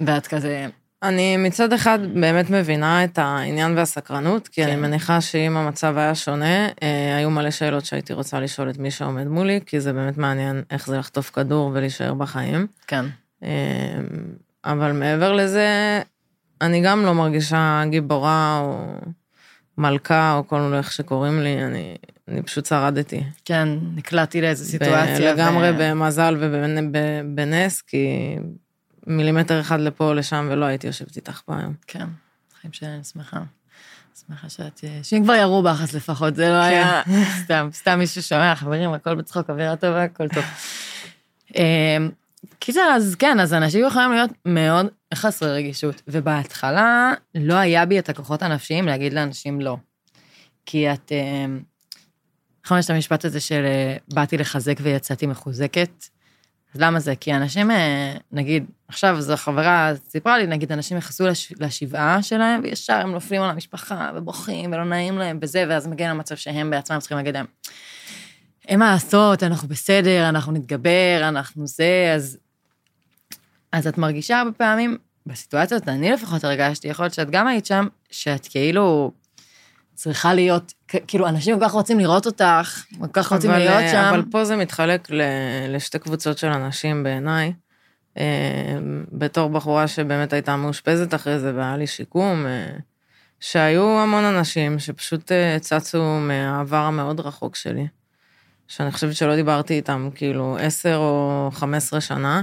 Speaker 1: ואת כזה,
Speaker 3: אני מצד אחד באמת מבינה את העניין והסקרנות, כי
Speaker 1: כן.
Speaker 3: אני מניחה שאם המצב היה שונה, אה, היו מלא שאלות שהייתי רוצה לשאול את מי שעומד מולי, כי זה באמת מעניין איך זה לחטוף כדור ולהישאר בחיים.
Speaker 1: כן,
Speaker 3: אה, אבל מעבר לזה, אני גם לא מרגישה גיבורה או מלכה או כל מיני איך שקוראים לי, אני, אני פשוט שרדתי.
Speaker 1: כן, נקלעתי לאיזו סיטואציה.
Speaker 3: לגמרי
Speaker 1: ו-
Speaker 3: במזל ובנס, כי מילימטר אחד לפה או לשם ולא הייתי יושבת איתך פה היום.
Speaker 1: כן, חיים שלי, אני שמחה. שמחה שאת... שאם כבר ירו אז לפחות זה לא היה סתם, סתם מישהו שומע, חברים, הכל בצחוק, אווירה טובה, הכל טוב. אמ, קיצר, אז כן, אז אנשים יכולים להיות מאוד חסרי רגישות, ובהתחלה לא היה בי את הכוחות הנפשיים להגיד לאנשים לא. כי את... נכון, יש את המשפט הזה של אה, באתי לחזק ויצאתי מחוזקת. אז למה זה? כי אנשים, אה, נגיד, עכשיו זו חברה סיפרה לי, נגיד, אנשים נכנסו לש, לשבעה שלהם, וישר הם נופלים על המשפחה, ובוכים, ולא נעים להם, וזה, ואז מגיע למצב שהם בעצמם צריכים להגיד להם, אין מה לעשות, אנחנו בסדר, אנחנו נתגבר, אנחנו זה, אז... אז את מרגישה הרבה פעמים, בסיטואציות, אני לפחות הרגשתי, יכול להיות שאת גם היית שם, שאת כאילו צריכה להיות, כאילו, אנשים כל כך רוצים לראות אותך, כל כך רוצים
Speaker 3: אבל,
Speaker 1: להיות
Speaker 3: אה,
Speaker 1: שם.
Speaker 3: אבל פה זה מתחלק ל, לשתי קבוצות של אנשים בעיניי. אה, בתור בחורה שבאמת הייתה מאושפזת אחרי זה והיה לי שיקום, אה, שהיו המון אנשים שפשוט צצו מהעבר המאוד רחוק שלי, שאני חושבת שלא דיברתי איתם כאילו עשר או חמש עשרה שנה,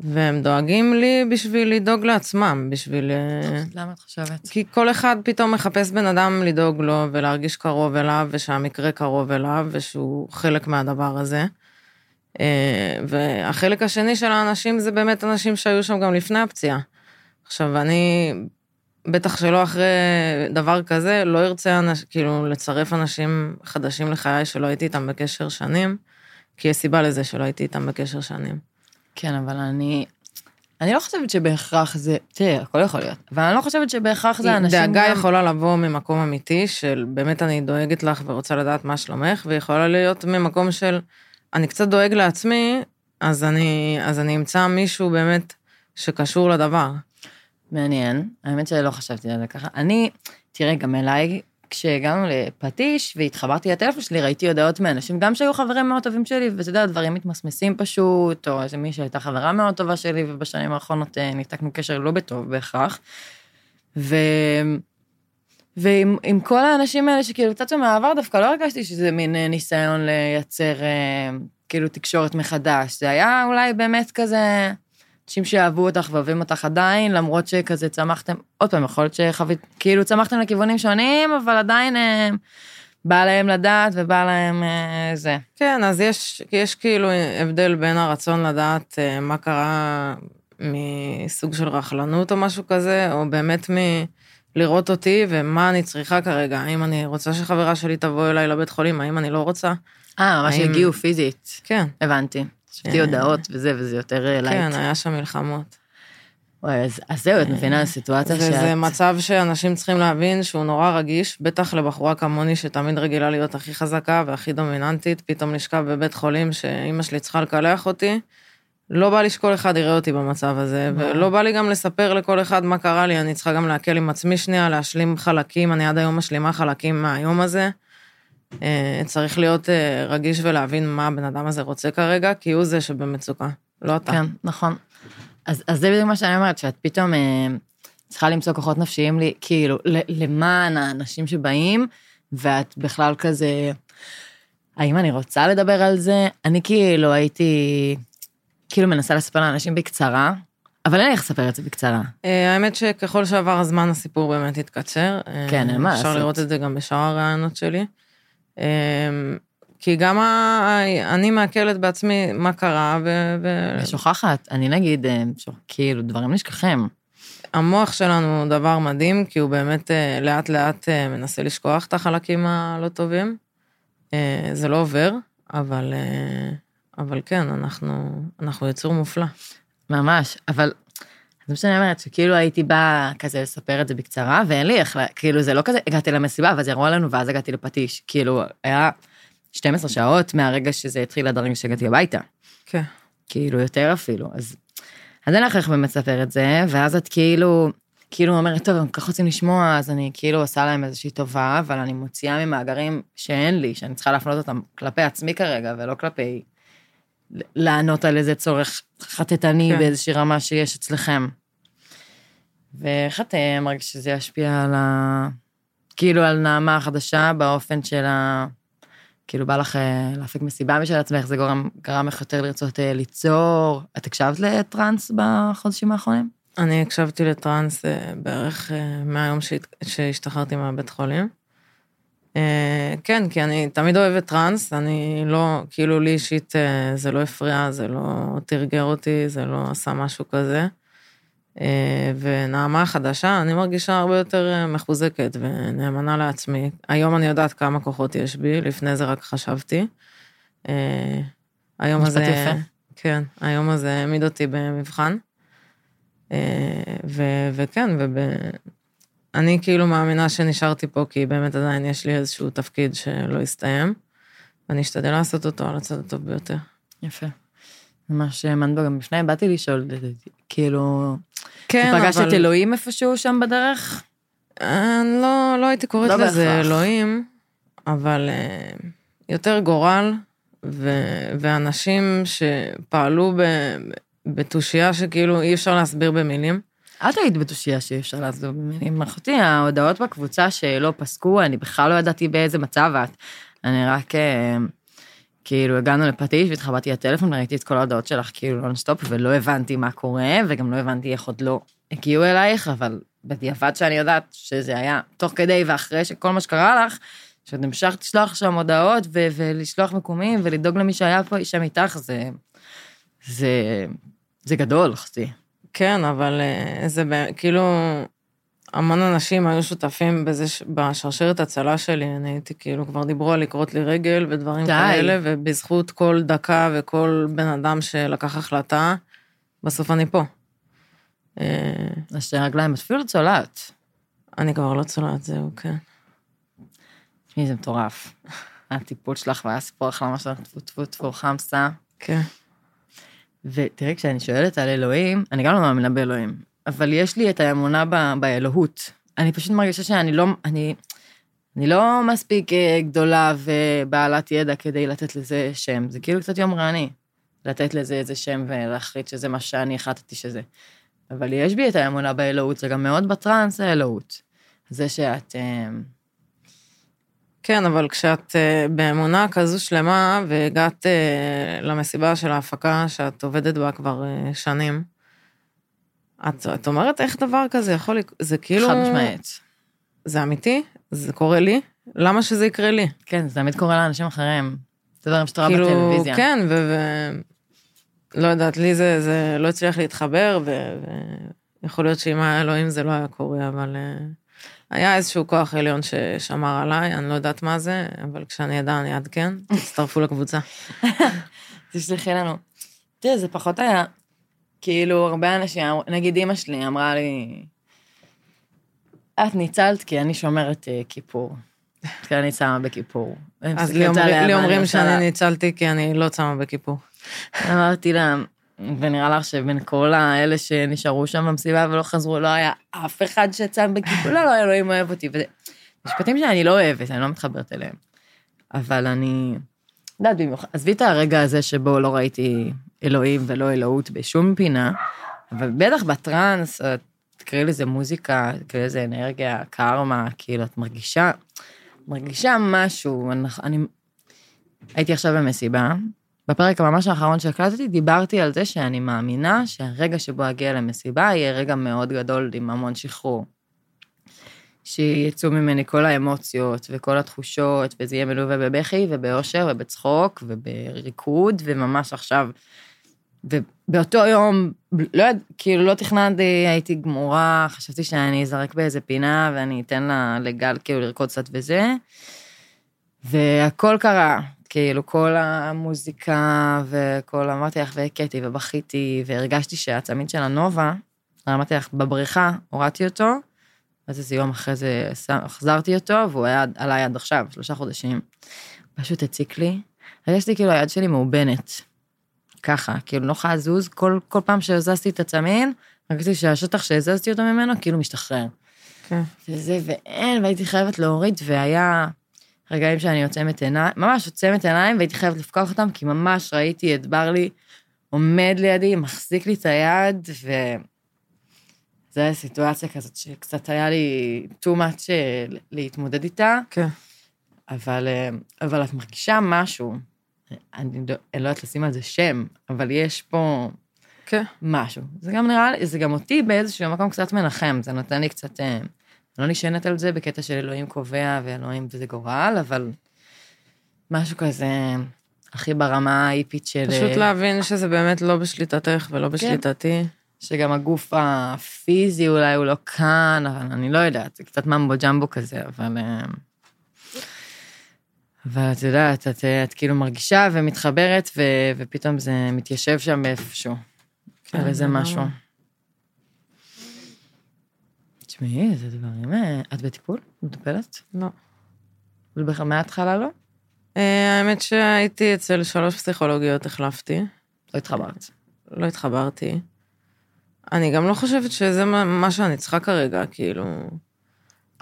Speaker 3: והם דואגים לי בשביל לדאוג לעצמם, בשביל... אה,
Speaker 1: למה את חושבת?
Speaker 3: כי כל אחד פתאום מחפש בן אדם לדאוג לו ולהרגיש קרוב אליו, ושהמקרה קרוב אליו, ושהוא חלק מהדבר הזה. אה, והחלק השני של האנשים זה באמת אנשים שהיו שם גם לפני הפציעה. עכשיו, אני, בטח שלא אחרי דבר כזה, לא ארצה אנש, כאילו לצרף אנשים חדשים לחיי שלא הייתי איתם בקשר שנים, כי יש סיבה לזה שלא הייתי איתם בקשר שנים.
Speaker 1: כן, אבל אני... אני לא חושבת שבהכרח זה... תראי, הכל יכול להיות. אבל אני לא חושבת שבהכרח זה אנשים
Speaker 3: דאגה
Speaker 1: גם...
Speaker 3: יכולה לבוא ממקום אמיתי של באמת אני דואגת לך ורוצה לדעת מה שלומך, ויכולה להיות ממקום של אני קצת דואג לעצמי, אז אני, אז אני אמצא מישהו באמת שקשור לדבר.
Speaker 1: מעניין. האמת שלא חשבתי על זה ככה. אני... תראה, גם אליי כשהגענו לפטיש והתחברתי לטלפון שלי, ראיתי הודעות מאנשים, גם שהיו חברים מאוד טובים שלי, ואתה יודע, דברים מתמסמסים פשוט, או איזה מישהי שהייתה חברה מאוד טובה שלי, ובשנים האחרונות אה, ניתקנו קשר לא בטוב בהכרח. ו... ועם עם כל האנשים האלה שכאילו קצת מהעבר, דווקא לא הרגשתי שזה מין אה, ניסיון לייצר אה, כאילו תקשורת מחדש. זה היה אולי באמת כזה אנשים שאהבו אותך ואוהבים אותך עדיין, למרות שכזה צמחתם, עוד פעם, יכול להיות שחווית, כאילו צמחתם לכיוונים שונים, אבל עדיין אה, בא להם לדעת ובא להם אה, זה.
Speaker 3: כן, אז יש, יש כאילו הבדל בין הרצון לדעת אה, מה קרה מסוג של רכלנות או משהו כזה, או באמת מ... לראות אותי ומה אני צריכה כרגע, האם אני רוצה שחברה שלי תבוא אליי לבית חולים, האם אני לא רוצה.
Speaker 1: אה, ממש
Speaker 3: האם-
Speaker 1: הגיעו פיזית.
Speaker 3: כן,
Speaker 1: הבנתי. שתי
Speaker 3: אה.
Speaker 1: הודעות וזה, וזה יותר אה, לייט.
Speaker 3: כן, היה שם מלחמות.
Speaker 1: וואי, אז, אז זהו, את מבינה, סיטואציה שאת...
Speaker 3: וזה מצב שאנשים צריכים להבין שהוא נורא רגיש, בטח לבחורה כמוני שתמיד רגילה להיות הכי חזקה והכי דומיננטית, פתאום לשכב בבית חולים שאימא שלי צריכה לקלח אותי. לא בא לי שכל אחד יראה אותי במצב הזה. ולא בא לי גם לספר לכל אחד מה קרה לי, אני צריכה גם להקל עם עצמי שנייה, להשלים חלקים, אני עד היום משלימה חלקים מהיום הזה. אה, צריך להיות אה, רגיש ולהבין מה הבן אדם הזה רוצה כרגע, כי הוא זה שבמצוקה, לא אתה.
Speaker 1: כן, נכון. אז, אז זה בדיוק מה שאני אומרת, שאת פתאום אה, צריכה למצוא כוחות נפשיים לי, כאילו, למען האנשים שבאים, ואת בכלל כזה, האם אני רוצה לדבר על זה? אני כאילו הייתי, כאילו מנסה לספר לאנשים בקצרה, אבל אין לי איך לספר את זה בקצרה.
Speaker 3: אה, האמת שככל שעבר הזמן הסיפור באמת התקצר.
Speaker 1: כן, אין מה
Speaker 3: אפשר
Speaker 1: לעשות.
Speaker 3: לראות את זה גם בשאר הרעיונות שלי. אה, כי גם ה- אני מעכלת בעצמי מה קרה,
Speaker 1: ושוכחת, אני נגיד, אה, שוכ- כאילו, דברים נשכחים.
Speaker 3: והמוח שלנו הוא דבר מדהים, כי הוא באמת אה, לאט לאט אה, מנסה לשכוח את החלקים הלא טובים. אה, זה לא עובר, אבל, אה, אבל כן, אנחנו, אנחנו יצור מופלא.
Speaker 1: ממש, אבל זה מה שאני אומרת, שכאילו הייתי באה כזה לספר את זה בקצרה, ואין לי איך, כאילו זה לא כזה, הגעתי למסיבה, ואז ירו עלינו, ואז הגעתי לפטיש. כאילו, היה 12 שעות מהרגע שזה התחיל עד הרגע שהגעתי הביתה.
Speaker 3: כן.
Speaker 1: כאילו, יותר אפילו. אז, אז אין לך איך באמת לספר את זה, ואז את כאילו, כאילו אומרת, טוב, הם כל כך רוצים לשמוע, אז אני כאילו עושה להם איזושהי טובה, אבל אני מוציאה ממאגרים שאין לי, שאני צריכה להפנות אותם כלפי עצמי כרגע, ולא כלפי לענות על איזה צורך חטטני
Speaker 3: כן.
Speaker 1: באיזושהי רמה שיש אצלכם. ואיך את אה, מרגיש שזה ישפיע על ה... כאילו על נעמה החדשה באופן של ה... כאילו בא לך אה, להפיק מסיבה משל עצמך, זה גורם, גרם לך יותר לרצות אה, ליצור. את הקשבת לטראנס בחודשים האחרונים?
Speaker 3: אני הקשבתי לטראנס בערך מהיום שהשתחררתי מהבית חולים. אה, כן, כי אני תמיד אוהבת טראנס, אני לא, כאילו לי אישית אה, זה לא הפריע, זה לא תרגר אותי, זה לא עשה משהו כזה. אה, ונעמה החדשה, אני מרגישה הרבה יותר מחוזקת ונאמנה לעצמי. היום אני יודעת כמה כוחות יש בי, לפני זה רק חשבתי. היום
Speaker 1: משפט
Speaker 3: הזה...
Speaker 1: יפה.
Speaker 3: כן, היום הזה העמיד אותי במבחן. ו- וכן, ואני כאילו מאמינה שנשארתי פה, כי באמת עדיין יש לי איזשהו תפקיד שלא הסתיים, ואני אשתדל לעשות אותו על הצד הטוב ביותר.
Speaker 1: יפה. ממש האמנת בו גם לפני, באתי לשאול, כאילו,
Speaker 3: כן,
Speaker 1: פגשת את אלוהים איפשהו שם בדרך?
Speaker 3: אני לא, לא הייתי קוראת
Speaker 1: לא
Speaker 3: לזה
Speaker 1: בהכרח.
Speaker 3: אלוהים, אבל אה, יותר גורל, ו, ואנשים שפעלו ב, בתושייה שכאילו אי אפשר להסביר במילים.
Speaker 1: את היית בתושייה שאי אפשר לעזור במילים. אחותי, ההודעות בקבוצה שלא פסקו, אני בכלל לא ידעתי באיזה מצב את. אני רק, אה, כאילו, הגענו לפטיש והתחברתי לטלפון וראיתי את כל ההודעות שלך כאילו נונסטופ, ולא הבנתי מה קורה, וגם לא הבנתי איך עוד לא הגיעו אלייך, אבל בדיעבד שאני יודעת שזה היה תוך כדי ואחרי שכל מה שקרה לך, שאת המשכת לשלוח שם הודעות ו- ולשלוח מקומים ולדאוג למי שהיה פה שם איתך, זה, זה, זה גדול, אחותי.
Speaker 3: כן, אבל אה, זה כאילו, המון אנשים היו שותפים בזה, בשרשרת הצלה שלי, אני הייתי כאילו, כבר דיברו על לקרות לי רגל ודברים
Speaker 1: די.
Speaker 3: כאלה, ובזכות כל דקה וכל בן אדם שלקח החלטה, בסוף אני פה. אה,
Speaker 1: אז שתי רגליים, אפילו לא צולעת.
Speaker 3: אני כבר לא צולעת, זהו, כן.
Speaker 1: תשמעי, זה מטורף. <laughs> הטיפול שלך והסיפור החלמה שלך, טפו טפו טפו חמסה.
Speaker 3: כן.
Speaker 1: ותראי, כשאני שואלת על אלוהים, אני גם לא מאמינה באלוהים, אבל יש לי את האמונה ב- באלוהות. אני פשוט מרגישה שאני לא, אני, אני לא מספיק אה, גדולה ובעלת ידע כדי לתת לזה שם, זה כאילו קצת יומרני, לתת לזה איזה שם ולהחליט שזה מה שאני החלטתי שזה. אבל יש בי את האמונה באלוהות, זה גם מאוד בטראנס האלוהות. זה שאת...
Speaker 3: כן, אבל כשאת אה, באמונה כזו שלמה והגעת אה, למסיבה של ההפקה שאת עובדת בה כבר אה, שנים, את, את אומרת איך דבר כזה יכול לקרות? זה כאילו...
Speaker 1: חד משמעית.
Speaker 3: זה אמיתי? זה קורה לי? למה שזה יקרה לי?
Speaker 1: כן, זה תמיד קורה לאנשים אחרים. זה דברים שאתה רואה
Speaker 3: כאילו,
Speaker 1: בטלוויזיה.
Speaker 3: כן, ו... ו... לא יודעת, לי זה, זה לא הצליח להתחבר, ויכול להיות שעם האלוהים זה לא היה קורה, אבל היה איזשהו כוח עליון ששמר עליי, אני לא יודעת מה זה, אבל כשאני אדע אני אעדכן, <laughs> תצטרפו לקבוצה. <laughs>
Speaker 1: תשלחי לנו. תראה, זה פחות היה, כאילו, הרבה אנשים, נגיד אימא שלי אמרה לי, את ניצלת כי אני שומרת אה, כיפור. <laughs> כי אני צמה בכיפור.
Speaker 3: אז לי אומרים- לי אומרים שאני ניצלתי כי אני לא צמה בכיפור.
Speaker 1: אמרתי לה, ונראה לך שבין כל האלה שנשארו שם במסיבה ולא חזרו, לא היה אף אחד שצם בכיפור, לא, לא, אלוהים אוהב אותי. וזה משפטים שאני לא אוהבת, אני לא מתחברת אליהם. אבל אני, יודעת, במיוחד, עזבי את הרגע הזה שבו לא ראיתי אלוהים ולא אלוהות בשום פינה, אבל בטח בטראנס, תקראי לזה מוזיקה, תקראי לזה אנרגיה, קרמה, כאילו, את מרגישה, מרגישה משהו, אני, אני הייתי עכשיו במסיבה, בפרק הממש האחרון שהקלטתי, דיברתי על זה שאני מאמינה שהרגע שבו אגיע למסיבה יהיה רגע מאוד גדול עם המון שחרור. שיצאו ממני כל האמוציות וכל התחושות, וזה יהיה מלווה בבכי ובאושר ובצחוק ובריקוד, וממש עכשיו. ובאותו יום, לא יודע, כאילו לא תכננתי, הייתי גמורה, חשבתי שאני אזרק באיזה פינה ואני אתן לה לגל כאילו לרקוד קצת וזה. והכל קרה, כאילו כל המוזיקה וכל, אמרתי לך, והכיתי ובכיתי, והרגשתי שהצמיד של הנובה, אמרתי לך, בבריכה, הורדתי אותו, אז איזה יום אחרי זה החזרתי אותו, והוא היה עליי עד עכשיו, שלושה חודשים. פשוט הציק לי. הרגשתי כאילו היד שלי מאובנת. ככה, כאילו לא יכולה לזוז, כל, כל פעם שהזזתי את הצמין, הרגשתי שהשטח שהזזתי אותו ממנו כאילו משתחרר.
Speaker 3: כן.
Speaker 1: וזה, ואין, והייתי חייבת להוריד, והיה רגעים שאני עוצמת עיניים, ממש עוצמת עיניים, והייתי חייבת לפקוח אותם, כי ממש ראיתי את ברלי עומד לידי, מחזיק לי את היד, ו... זו הייתה סיטואציה כזאת שקצת היה לי too much אה, להתמודד איתה,
Speaker 3: כן.
Speaker 1: אבל, אה, אבל את מרגישה משהו, אני לא, אני לא יודעת לשים על זה שם, אבל יש פה
Speaker 3: כן.
Speaker 1: משהו. זה גם נראה לי, זה גם אותי באיזשהו מקום קצת מנחם, זה נותן לי קצת, אה, לא נשענת על זה בקטע של אלוהים קובע ואלוהים וזה גורל, אבל משהו כזה, הכי ברמה האיפית של...
Speaker 3: פשוט
Speaker 1: אה,
Speaker 3: להבין שזה באמת לא בשליטתך ולא בשליטתי.
Speaker 1: שגם הגוף הפיזי אולי הוא לא כאן, אבל אני לא יודעת, זה קצת ממבו ג'מבו כזה, אבל... אה, אבל את יודעת, את, אה, את כאילו מרגישה ומתחברת, ו, ופתאום זה מתיישב שם באיפשהו.
Speaker 3: כן,
Speaker 1: על איזה. משהו. תשמעי, איזה דברים... את בטיפול? מטופלת?
Speaker 3: לא.
Speaker 1: מההתחלה לא?
Speaker 3: אה, האמת שהייתי אצל שלוש פסיכולוגיות, החלפתי.
Speaker 1: לא התחברת.
Speaker 3: לא התחברתי. אני גם לא חושבת שזה מה שאני צריכה כרגע, כאילו...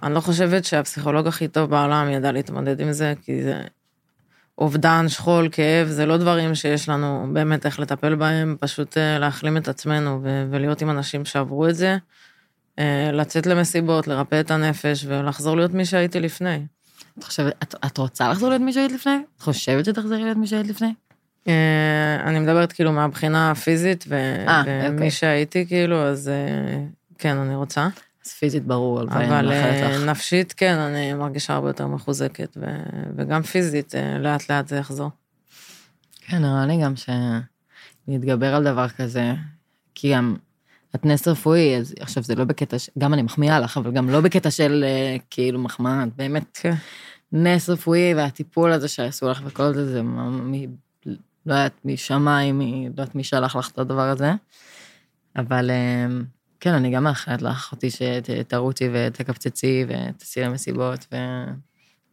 Speaker 3: אני לא חושבת שהפסיכולוג הכי טוב בעולם ידע להתמודד עם זה, כי זה אובדן, שכול, כאב, זה לא דברים שיש לנו באמת איך לטפל בהם, פשוט אה, להחלים את עצמנו ולהיות עם אנשים שעברו את זה, לצאת למסיבות, לרפא את הנפש ולחזור להיות מי שהייתי לפני.
Speaker 1: את חושבת, את, את רוצה לחזור להיות מי שהיית לפני? את חושבת שתחזרי להיות מי שהיית לפני?
Speaker 3: אה, אני מדברת כאילו מהבחינה הפיזית, ו-
Speaker 1: אה,
Speaker 3: ומי
Speaker 1: אוקיי.
Speaker 3: שהייתי כאילו, אז אה, כן, אני רוצה.
Speaker 1: אז פיזית ברור,
Speaker 3: אבל
Speaker 1: מאחלת
Speaker 3: אה,
Speaker 1: לך.
Speaker 3: נפשית, כן, אני מרגישה הרבה יותר מחוזקת, ו- וגם פיזית, אה, לאט לאט זה יחזור.
Speaker 1: כן, נראה לי גם שלהתגבר על דבר כזה, כי גם את נס רפואי, אז עכשיו זה לא בקטע, ש... גם אני מחמיאה לך, אבל גם לא בקטע של אה, כאילו מחמאה, את באמת
Speaker 3: כן.
Speaker 1: נס רפואי והטיפול הזה שעשו לך וכל זה, זה מ... לא יודעת, משמיים, מ... לא יודעת מי שלח לך את הדבר הזה. אבל אה, כן, אני גם מאחלת לך, אחותי, שתרוצי ותקפצצי ותעשי למסיבות ו...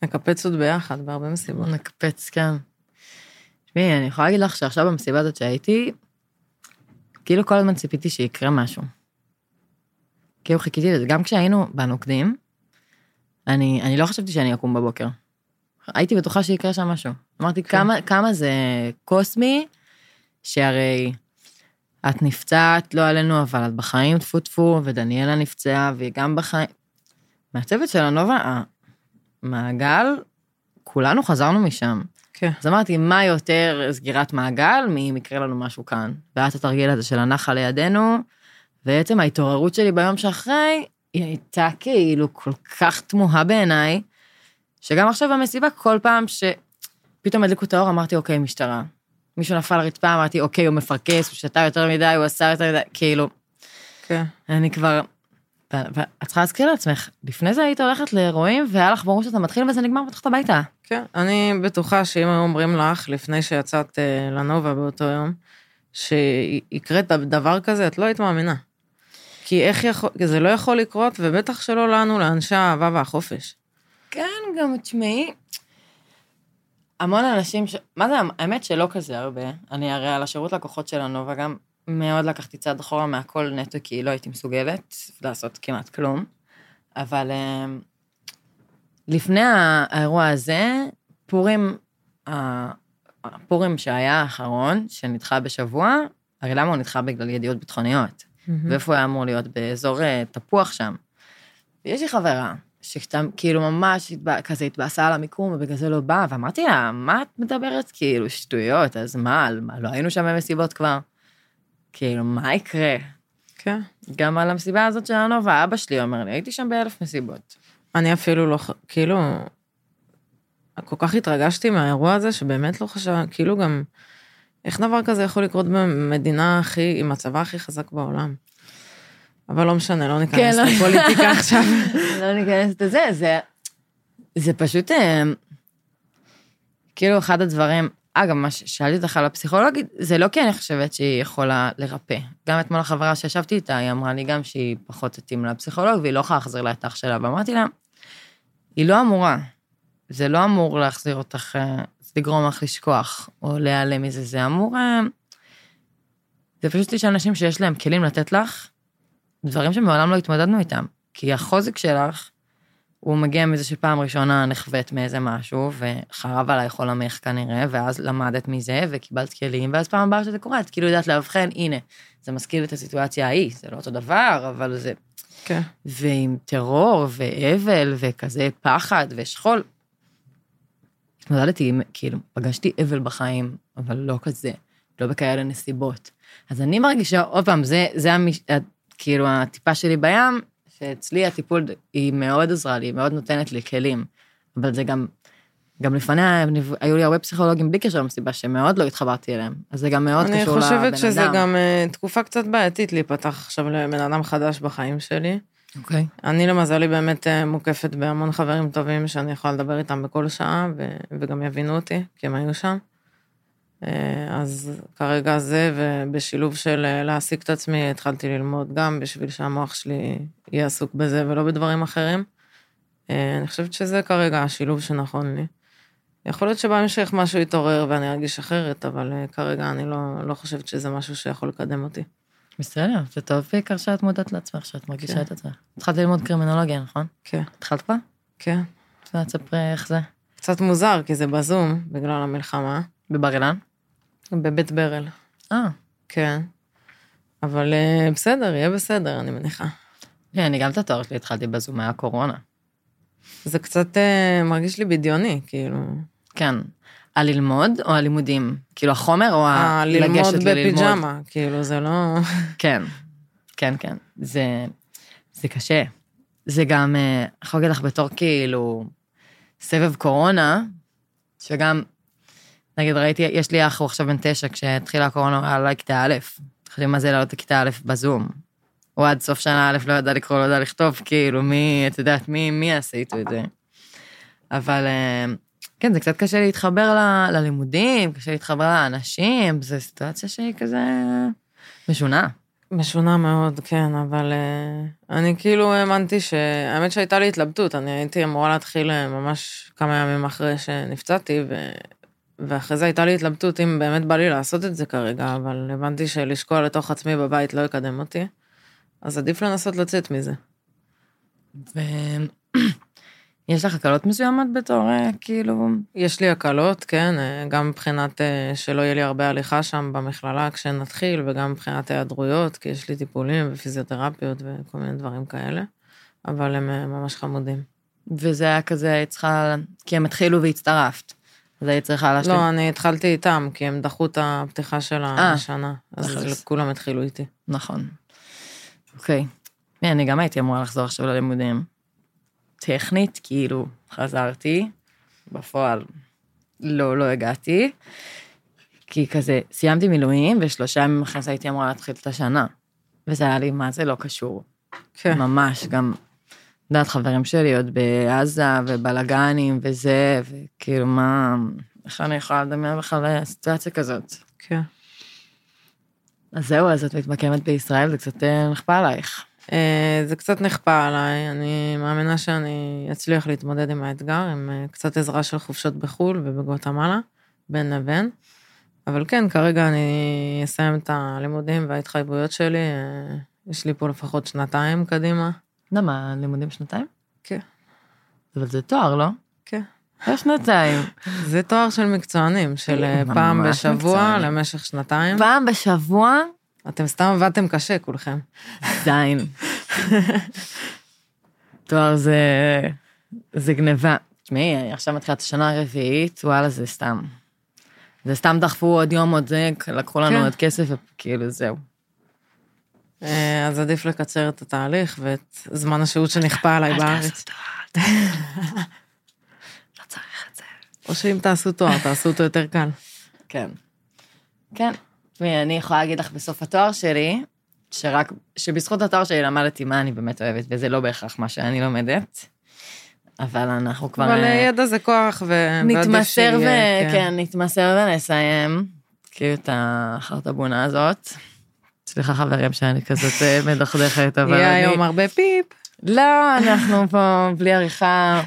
Speaker 3: נקפץ עוד ביחד בהרבה מסיבות.
Speaker 1: נקפץ, כן. תשמעי, אני יכולה להגיד לך שעכשיו במסיבה הזאת שהייתי, כאילו כל הזמן ציפיתי שיקרה משהו. כאילו חיכיתי לזה, גם כשהיינו בנוקדים, אני, אני לא חשבתי שאני אקום בבוקר. הייתי בטוחה שיקרה שם משהו. אמרתי,
Speaker 3: כן.
Speaker 1: כמה, כמה זה קוסמי, שהרי את נפצעת, לא עלינו, אבל את בחיים, טפו טפו, ודניאלה נפצעה, והיא גם בחיים. מהצוות של הנובה, המעגל, כולנו חזרנו משם.
Speaker 3: כן.
Speaker 1: אז אמרתי, מה יותר סגירת מעגל מאם יקרה לנו משהו כאן? והיה את התרגיל הזה של הנחל לידינו, ועצם ההתעוררות שלי ביום שאחרי, היא הייתה כאילו כל כך תמוהה בעיניי, שגם עכשיו במסיבה, כל פעם שפתאום הדליקו את האור, אמרתי, אוקיי, משטרה. מישהו נפל לרצפה, אמרתי, אוקיי, הוא מפרכס, הוא שתה יותר מדי, הוא עשה יותר מדי, כאילו,
Speaker 3: כן.
Speaker 1: אני כבר... ואת צריכה להזכיר לעצמך, לפני זה היית הולכת לאירועים, והיה לך ברור שאתה מתחיל וזה נגמר בתחת הביתה.
Speaker 3: כן, אני בטוחה שאם היו אומרים לך, לפני שיצאת אה, לנובה באותו יום, שיקרה דבר כזה, את לא היית מאמינה. כי איך יכול, כי זה לא יכול לקרות, ובטח שלא לנו, לאנשי האהבה והחופש.
Speaker 1: כן, גם תשמעי, המון אנשים, ש... מה זה, האמת שלא כזה הרבה. אני הרי על השירות לקוחות של הנובה גם מאוד לקחתי צעד אחורה מהכל נטו, כי לא הייתי מסוגלת לעשות כמעט כלום. אבל אה, לפני האירוע הזה, פורים, הפורים שהיה האחרון, שנדחה בשבוע, הרי למה הוא נדחה בגלל ידיעות ביטחוניות? ואיפה הוא היה אמור להיות? באזור אה, תפוח שם. ויש לי חברה, שכאילו כאילו ממש התבא- כזה התבאסה על המיקום, ובגלל זה לא באה, ואמרתי לה, מה את מדברת? כאילו, שטויות, אז מה, מה, לא היינו שם במסיבות כבר? כאילו, מה יקרה?
Speaker 3: כן.
Speaker 1: גם על המסיבה הזאת שלנו, ואבא שלי אומר לי, הייתי שם באלף מסיבות.
Speaker 3: אני אפילו לא, כאילו, כל כך התרגשתי מהאירוע הזה, שבאמת לא חשב, כאילו גם, איך דבר כזה יכול לקרות במדינה הכי, עם הצבא הכי חזק בעולם? אבל לא משנה, לא ניכנס
Speaker 1: כן, לא.
Speaker 3: לפוליטיקה <laughs> עכשיו.
Speaker 1: לא ניכנס לזה, זה, זה פשוט, אה, כאילו, אחד הדברים, אגב, מה ששאלתי אותך על הפסיכולוגית, זה לא כי אני חושבת שהיא יכולה לרפא. גם אתמול החברה שישבתי איתה, היא אמרה לי גם שהיא פחות תתאים לפסיכולוג, והיא לא יכולה להחזיר לה את אח שלה, ואמרתי לה, היא לא אמורה. זה לא אמור להחזיר אותך, אה, זה לגרום לך לשכוח, או להיעלם מזה, זה אמור... אה, זה פשוט יש אנשים שיש להם כלים לתת לך, דברים שמעולם לא התמודדנו איתם. כי החוזק שלך, הוא מגיע מזה שפעם ראשונה נחווית מאיזה משהו, וחרב עלייך עולמך כנראה, ואז למדת מזה, וקיבלת כלים, ואז פעם הבאה שזה קורה, את כאילו יודעת לאבחן, הנה, זה מזכיר את הסיטואציה ההיא, זה לא אותו דבר, אבל זה...
Speaker 3: כן.
Speaker 1: ועם טרור, ואבל, וכזה פחד, ושכול. התמודדתי כאילו, פגשתי אבל בחיים, אבל לא כזה, לא בכאלה נסיבות. אז אני מרגישה, עוד פעם, זה, זה המש, כאילו הטיפה שלי בים, שאצלי הטיפול, היא מאוד עזרה לי, היא מאוד נותנת לי כלים. אבל זה גם, גם לפניה היו לי הרבה פסיכולוגים בלי קשר למסיבה, שמאוד לא התחברתי אליהם. אז זה גם מאוד
Speaker 3: אני
Speaker 1: קשור לבן אדם.
Speaker 3: חושבת שזה גם אה, תקופה קצת בעייתית להיפתח עכשיו לבן אדם חדש בחיים שלי.
Speaker 1: אוקיי.
Speaker 3: אני למזלי באמת אה, מוקפת בהמון חברים טובים שאני יכולה לדבר איתם בכל שעה, ו- וגם יבינו אותי, כי הם היו שם. אה, אז כרגע זה, ובשילוב של אה, להעסיק את עצמי, התחלתי ללמוד גם בשביל שהמוח שלי יהיה עסוק בזה ולא בדברים אחרים. אה, אני חושבת שזה כרגע השילוב שנכון לי. יכול להיות שבהמשך משהו יתעורר ואני ארגיש אחרת, אבל כרגע אני לא, לא חושבת שזה משהו שיכול לקדם אותי.
Speaker 1: בסדר, זה טוב בעיקר שאת מודעת לעצמך, שאת מרגישה
Speaker 3: כן.
Speaker 1: את עצמך. התחלת ללמוד קרימינולוגיה, נכון?
Speaker 3: כן,
Speaker 1: התחלת כבר?
Speaker 3: כן.
Speaker 1: אז תספרי איך זה.
Speaker 3: קצת מוזר, כי זה בזום, בגלל המלחמה,
Speaker 1: בבר אילן?
Speaker 3: בבית ברל.
Speaker 1: אה.
Speaker 3: כן. אבל אה, בסדר, יהיה בסדר, אני מניחה.
Speaker 1: כן, אני גם את התואר שלי התחלתי בזום, היה קורונה.
Speaker 3: זה קצת אה, מרגיש לי בדיוני, כאילו.
Speaker 1: כן. הללמוד או הלימודים? כאילו החומר או
Speaker 3: אה,
Speaker 1: ה-
Speaker 3: ללמוד
Speaker 1: לגשת לללמוד?
Speaker 3: בפיג'מה, כאילו, זה לא... <laughs>
Speaker 1: כן, כן, כן. זה, זה קשה. זה גם, אני יכולה להגיד לך בתור כאילו סבב קורונה, שגם, נגיד ראיתי, יש לי אח, הוא עכשיו בן תשע, כשהתחילה הקורונה הוא היה עליי כיתה א', חושבים מה זה לעלות לכיתה א' בזום. הוא עד סוף שנה א' לא ידע לקרוא, לא ידע לכתוב, כאילו, מי, את יודעת, מי, מי יעשה איתו את זה? אבל אה, כן, זה קצת קשה להתחבר ל- ללימודים, קשה להתחבר לאנשים, זו סיטואציה שהיא כזה משונה.
Speaker 3: משונה מאוד, כן, אבל uh, אני כאילו האמנתי ש... האמת שהייתה לי התלבטות, אני הייתי אמורה להתחיל אה, ממש כמה ימים אחרי שנפצעתי, ו... ואחרי זה הייתה לי התלבטות אם באמת בא לי לעשות את זה כרגע, אבל הבנתי שלשקוע לתוך עצמי בבית לא יקדם אותי, אז עדיף לנסות לצאת מזה. <clears throat>
Speaker 1: יש לך הקלות מסוימות בתור, אה, כאילו...
Speaker 3: יש לי הקלות, כן, אה, גם מבחינת אה, שלא יהיה לי הרבה הליכה שם במכללה כשנתחיל, וגם מבחינת היעדרויות, כי יש לי טיפולים ופיזיותרפיות וכל מיני דברים כאלה, אבל הם ממש חמודים.
Speaker 1: וזה היה כזה, היית צריכה... כי הם התחילו והצטרפת. אז היית צריכה להשלים.
Speaker 3: לא, אני התחלתי איתם, כי הם דחו את הפתיחה של
Speaker 1: אה,
Speaker 3: השנה, אז. כולם התחילו איתי.
Speaker 1: נכון. אוקיי. כן, אני גם הייתי אמורה לחזור עכשיו ללימודים. טכנית, כאילו, חזרתי, בפועל לא, לא הגעתי, כי כזה, סיימתי מילואים, ושלושה ימים אחרי זה הייתי אמורה להתחיל את השנה. וזה היה לי, מה זה לא קשור.
Speaker 3: כן.
Speaker 1: ממש, גם, יודעת, חברים שלי עוד בעזה, ובלאגנים, וזה, וכאילו, מה, איך אני יכולה לדמיין בכלל סיטואציה כזאת?
Speaker 3: כן.
Speaker 1: אז זהו, אז את מתמקמת בישראל, זה קצת אה, נכפה עלייך.
Speaker 3: אה, זה קצת נכפה עליי, אני מאמינה שאני אצליח להתמודד עם האתגר, עם אה, קצת עזרה של חופשות בחו"ל ובגואטמלה, בין לבין. אבל כן, כרגע אני אסיים את הלימודים וההתחייבויות שלי, יש לי פה לפחות שנתיים קדימה.
Speaker 1: למה, לימודים שנתיים?
Speaker 3: כן.
Speaker 1: אבל זה תואר, לא?
Speaker 3: כן.
Speaker 1: לא שנתיים. <laughs>
Speaker 3: זה תואר של מקצוענים, של אה, פעם בשבוע. למשך שנתיים.
Speaker 1: פעם בשבוע,
Speaker 3: אתם סתם עבדתם קשה כולכם.
Speaker 1: זין. תואר זה... זה גניבה. תשמעי, עכשיו מתחילת השנה הרביעית, וואלה, זה סתם. זה סתם דחפו עוד יום, עוד זה, לקחו לנו
Speaker 3: כן.
Speaker 1: עוד כסף, וכאילו, זהו.
Speaker 3: אה, אז עדיף לקצר את התהליך ואת זמן השהות שנכפה עליי בארץ. <laughs>
Speaker 1: לא צריך את זה.
Speaker 3: או שאם תעשו תואר, תעשו אותו יותר קל.
Speaker 1: כן. כן. אני יכולה להגיד לך בסוף התואר שלי, שרק, שבזכות התואר שלי למדתי מה אני באמת אוהבת, וזה לא בהכרח מה שאני לומדת, אבל אנחנו כבר...
Speaker 3: אבל
Speaker 1: אה,
Speaker 3: ידע זה כוח, ו...
Speaker 1: נתמסר ו...
Speaker 3: שיהיה,
Speaker 1: כן, נתמסר ונסיים, כאילו את החרטבונה הזאת. סליחה חברים שאני כזאת אה, מדכדכת, אבל
Speaker 3: יהיה
Speaker 1: אני...
Speaker 3: היום הרבה פיפ.
Speaker 1: לא, אנחנו פה בלי עריכה.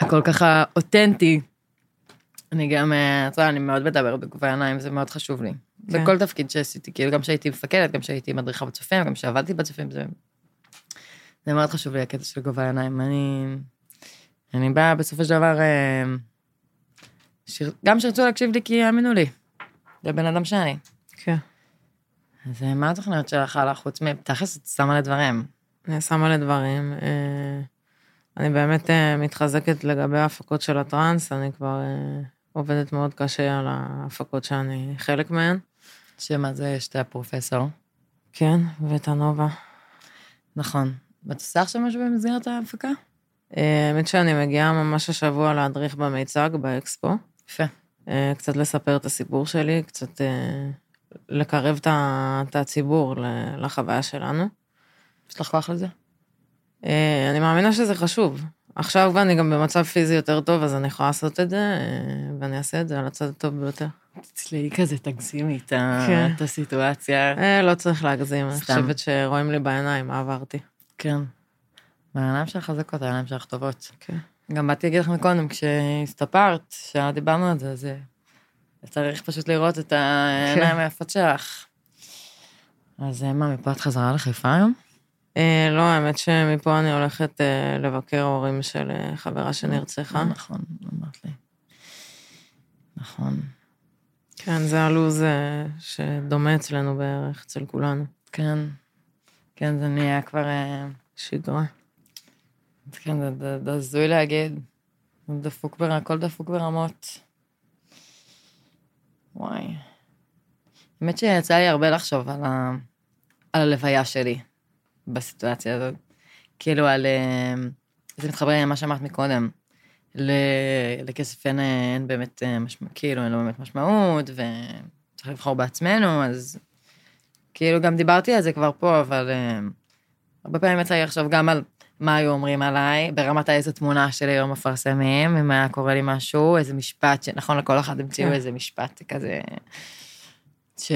Speaker 1: הכל ככה אותנטי. אני גם, אה, את יודעת, אני מאוד מדברת בגובה העיניים, זה מאוד חשוב לי.
Speaker 3: כן.
Speaker 1: בכל תפקיד שעשיתי, כאילו, גם כשהייתי מפקדת, גם כשהייתי מדריכה בצופים, גם כשעבדתי בצופים, זה... זה מאוד חשוב לי, הקטע של גובה העיניים. אני... אני באה בסופו של דבר... אה, שיר... גם שירצו להקשיב לי כי יאמינו לי. זה בן אדם שאני. אז אה, מה התוכניות שלך הלאה חוץ מתכלס את שמה לדברים?
Speaker 3: אני שמה לדברים. אה, אני באמת אה, מתחזקת לגבי ההפקות של הטראנס, אני כבר עובדת מאוד קשה על ההפקות שאני חלק מהן.
Speaker 1: שמה זה שתי הפרופסור?
Speaker 3: כן, ואת הנובה.
Speaker 1: נכון. ואת עושה עכשיו משהו במסגרת ההפקה?
Speaker 3: האמת שאני מגיעה ממש השבוע להדריך במיצג, באקספו.
Speaker 1: יפה.
Speaker 3: קצת לספר את הסיפור שלי, קצת לקרב את הציבור לחוויה שלנו.
Speaker 1: יש לך כוח לזה?
Speaker 3: אה, אני מאמינה שזה חשוב. עכשיו אני גם במצב פיזי יותר טוב, אז אני יכולה לעשות את זה, אה, ואני אעשה את זה על הצד הטוב ביותר.
Speaker 1: תצלעי כזה, תגזימי את
Speaker 3: כן.
Speaker 1: את הסיטואציה.
Speaker 3: אה, לא צריך להגזים, אני. חושבת שרואים לי בעיניים מה עברתי.
Speaker 1: כן. העיניים שלך חזקות, העיניים שלך טובות.
Speaker 3: כן.
Speaker 1: גם באתי להגיד לך מקודם, כשהסתפרת, שדיברנו על זה, זה... צריך פשוט לראות את העיניים היפות שלך. אז אה, מה, מפה את חזרה לחיפה היום?
Speaker 3: אה, לא, האמת שמפה אני הולכת אה, לבקר הורים של חברה שנרצחה.
Speaker 1: נכון, אמרת לי. נכון.
Speaker 3: כן, זה הלו"ז שדומה אצלנו בערך, אצל כולנו.
Speaker 1: כן. כן, זה נהיה כבר...
Speaker 3: שגרה.
Speaker 1: כן, זה- הזוי להגיד. דפוק, הכל דפוק ברמות. וואי. האמת שיצא לי הרבה לחשוב על, ה... על הלוויה שלי בסיטואציה הזאת. כאילו על... אה, זה מתחבר למה שאמרת מקודם. ל... לכסף אין, אין באמת אה, משמעות, כאילו אין לו באמת משמעות, וצריך לבחור בעצמנו, אז כאילו גם דיברתי על זה כבר פה, אבל אה, הרבה פעמים יצא לי לחשוב גם על מה היו אומרים עליי, ברמת האיזה תמונה שלי היום מפרסמים, אם היה קורה לי משהו, איזה משפט, שנכון, לכל אחד המציאו
Speaker 3: כן.
Speaker 1: איזה משפט כזה, ש...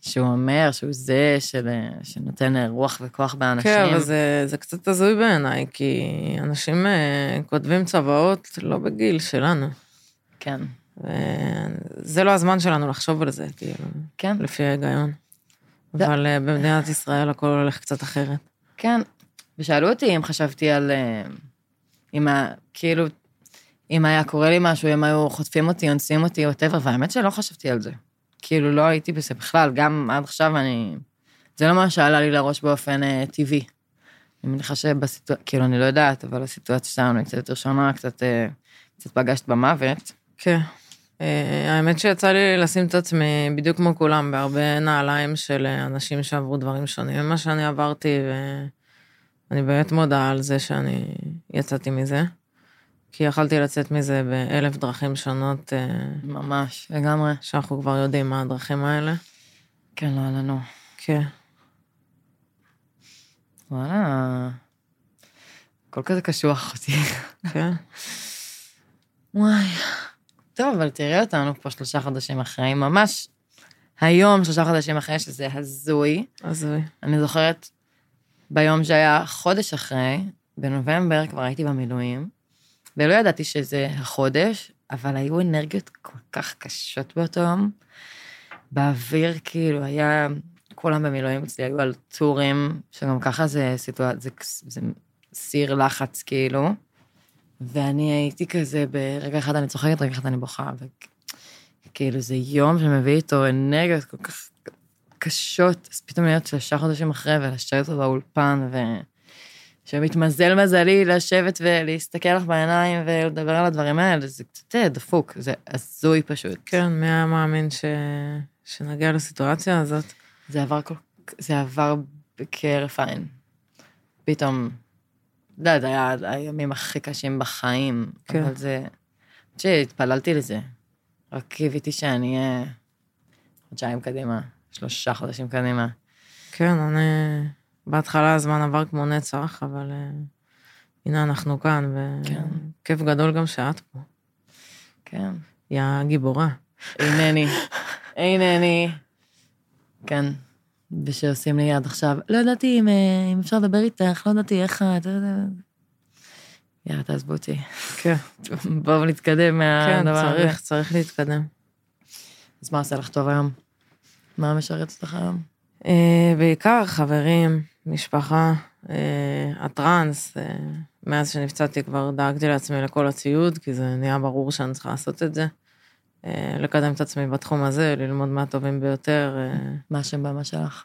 Speaker 1: שהוא אומר שהוא זה של... שנותן רוח וכוח באנשים.
Speaker 3: כן, אבל זה, זה קצת הזוי בעיניי, כי אנשים אה, כותבים צוואות לא בגיל שלנו.
Speaker 1: כן,
Speaker 3: זה לא הזמן שלנו לחשוב על זה, כאילו,
Speaker 1: כן,
Speaker 3: לפי ההיגיון. אבל אה, במדינת ישראל הכל הולך קצת אחרת.
Speaker 1: כן. ושאלו אותי אם חשבתי על... אה, אם ה... כאילו, אם היה קורה לי משהו, אם היו חוטפים אותי, אונסים אותי, וואטאבר, והאמת שלא חשבתי על זה. כאילו, לא הייתי בזה בכלל, גם עד עכשיו אני... זה לא מה שעלה לי לראש באופן אה, טבעי. אני מניחה שבסיטואציה, כאילו, אני לא יודעת, אבל הסיטואציה שלנו היא קצת יותר שונה, קצת, אה, קצת פגשת במוות.
Speaker 3: כן. אה, האמת שיצא לי לשים את עצמי בדיוק כמו כולם, בהרבה נעליים של אה, אנשים שעברו דברים שונים ממה שאני עברתי, ואני באמת מודה על זה שאני יצאתי מזה. כי יכלתי לצאת מזה באלף דרכים שונות, אה,
Speaker 1: ממש, לגמרי.
Speaker 3: שאנחנו כבר יודעים מה הדרכים האלה.
Speaker 1: כן, לא היה לנו.
Speaker 3: כן.
Speaker 1: וואלה, הכל כזה קשוח אותי.
Speaker 3: כן.
Speaker 1: וואי. טוב, אבל תראי אותנו פה שלושה חודשים אחרי, ממש היום, שלושה חודשים אחרי, שזה הזוי.
Speaker 3: הזוי.
Speaker 1: אני זוכרת ביום שהיה חודש אחרי, בנובמבר כבר הייתי במילואים, ולא ידעתי שזה החודש, אבל היו אנרגיות כל כך קשות באותו יום. באוויר, כאילו, היה, כולם במילואים אצלי היו על טורים, שגם ככה זה סיטואציה, זה, זה סיר לחץ, כאילו. ואני הייתי כזה, ברגע אחד אני צוחקת, רגע אחד אני בוכה. וכאילו, זה יום שמביא איתו אנרגיות כל כך קשות, אז פתאום להיות שלושה חודשים אחרי ולשבת באולפן, ו... שמתמזל מזלי לשבת ולהסתכל לך בעיניים ולדבר על הדברים האלה, זה קצת אה, דפוק, זה הזוי פשוט.
Speaker 3: כן, מי היה מאמין ש... שנגיע לסיטואציה הזאת?
Speaker 1: זה עבר כל... זה עבר כהרף עין. פתאום, לא יודעת, היה הימים הכי קשים בחיים,
Speaker 3: כן.
Speaker 1: אבל זה... שהתפללתי לזה. רק קיוויתי שאני אהיה חודשיים קדימה, שלושה חודשים קדימה.
Speaker 3: כן, אני... בהתחלה הזמן עבר כמו נצח, אבל uh, הנה אנחנו כאן, וכיף
Speaker 1: כן.
Speaker 3: גדול גם שאת פה.
Speaker 1: כן.
Speaker 3: היא הגיבורה.
Speaker 1: אינני, אינני. <laughs> כן. ושעושים לי עד עכשיו, לא ידעתי אם, אה, אם אפשר לדבר איתך, לא ידעתי איך את... יאללה, תעזבו אותי.
Speaker 3: כן. <laughs>
Speaker 1: בואו נתקדם
Speaker 3: כן,
Speaker 1: מהדבר הזה.
Speaker 3: צריך, צריך להתקדם.
Speaker 1: אז מה עושה לך טוב היום? מה משרת אותך היום?
Speaker 3: Uh, בעיקר חברים, משפחה, uh, הטראנס, uh, מאז שנפצעתי כבר דאגתי לעצמי לכל הציוד, כי זה נהיה ברור שאני צריכה לעשות את זה. Uh, לקדם את עצמי בתחום הזה, ללמוד מהטובים ביותר, uh,
Speaker 1: מה השם במה שלך?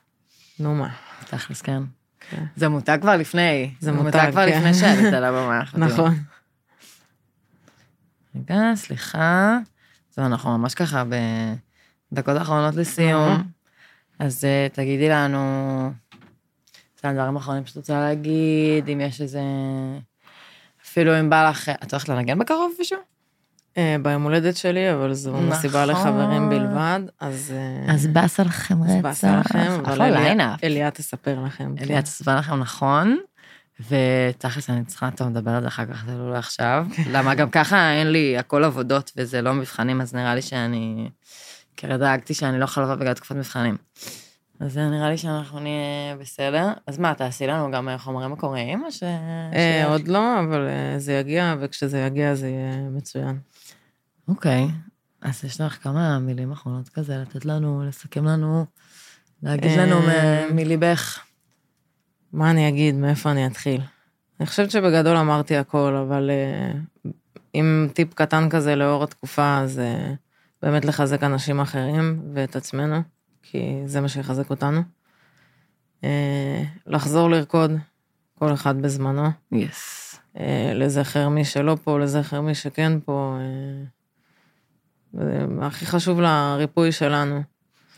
Speaker 3: נו מה.
Speaker 1: תכלס, כן.
Speaker 3: כן.
Speaker 1: זה מותג כבר לפני.
Speaker 3: זה
Speaker 1: מותג כבר
Speaker 3: כן.
Speaker 1: לפני שעלית על הבמה. <laughs>
Speaker 3: נכון.
Speaker 1: רגע, סליחה. זהו, אנחנו ממש ככה בדקות האחרונות לסיום. אז אה, תגידי לנו, זה הדברים האחרונים שאת רוצה להגיד, אם יש איזה... אפילו אם בא לך... את הולכת לנגן בקרוב מישהו?
Speaker 3: Uh, ביום הולדת שלי, אבל זו
Speaker 1: נכון.
Speaker 3: מסיבה לחברים בלבד, אז... uh,
Speaker 1: אז באסה לכם רצח.
Speaker 3: אז באסה לכם, אבל אליה- תספר לכם. כן.
Speaker 1: אליה תספר לכם נכון, ותכלס אני צריכה, טוב, נדבר על זה אחר כך, זה לא לעכשיו. למה גם ככה אין לי הכל עבודות וזה לא מבחנים, אז נראה לי שאני... כרגע דאגתי שאני לא יכולה לבוא בגלל תקופת מבחנים. אז נראה לי שאנחנו נהיה בסדר. אז מה, תעשי לנו גם חומרים מקוריים, או ש...
Speaker 3: אה, עוד לא, אבל אה, זה יגיע, וכשזה יגיע זה יהיה מצוין.
Speaker 1: אוקיי, אז יש לך כמה מילים אחרונות כזה, לתת לנו, לסכם לנו, להגיד לנו
Speaker 3: אה,
Speaker 1: מליבך.
Speaker 3: מה אני אגיד, מאיפה אני אתחיל? אני חושבת שבגדול אמרתי הכל, אבל אה, עם טיפ קטן כזה לאור התקופה, אז אה, באמת לחזק אנשים אחרים ואת עצמנו, כי זה מה שיחזק אותנו. אה, לחזור לרקוד, כל אחד בזמנו.
Speaker 1: יס.
Speaker 3: אה, לזכר מי שלא פה, לזכר מי שכן פה. אה, הכי חשוב לריפוי שלנו.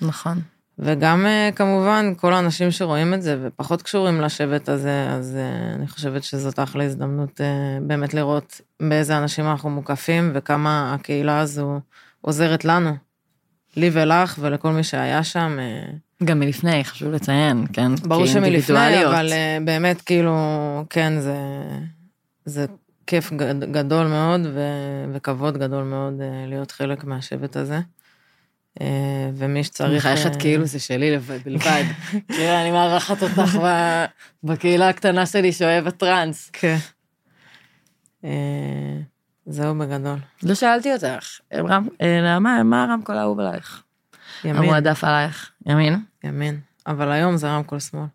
Speaker 1: נכון.
Speaker 3: וגם כמובן כל האנשים שרואים את זה ופחות קשורים לשבט הזה, אז אני חושבת שזאת אחלה הזדמנות באמת לראות באיזה אנשים אנחנו מוקפים וכמה הקהילה הזו עוזרת לנו, לי ולך ולכל מי שהיה שם. אה,
Speaker 1: גם מלפני, חשוב לציין, כן?
Speaker 3: ברור שמלפני. אבל אה, באמת כאילו, כן, זה, זה כיף גד- גדול מאוד ו- וכבוד גדול מאוד אה, להיות חלק מהשבט הזה. ומי שצריך...
Speaker 1: מחייכת כאילו זה שלי לבד- בלבד. תראה, <laughs> אני מארחת אותך בקהילה הקטנה שלי שאוהבת טראנס.
Speaker 3: כן. אה, זהו בגדול.
Speaker 1: לא שאלתי אותך, רם- אה, נעמה, מה הרמקול האהוב עלייך?
Speaker 3: ימין,
Speaker 1: המועדף עלייך? ימין?
Speaker 3: ימין. אבל היום זה רמקול שמאל.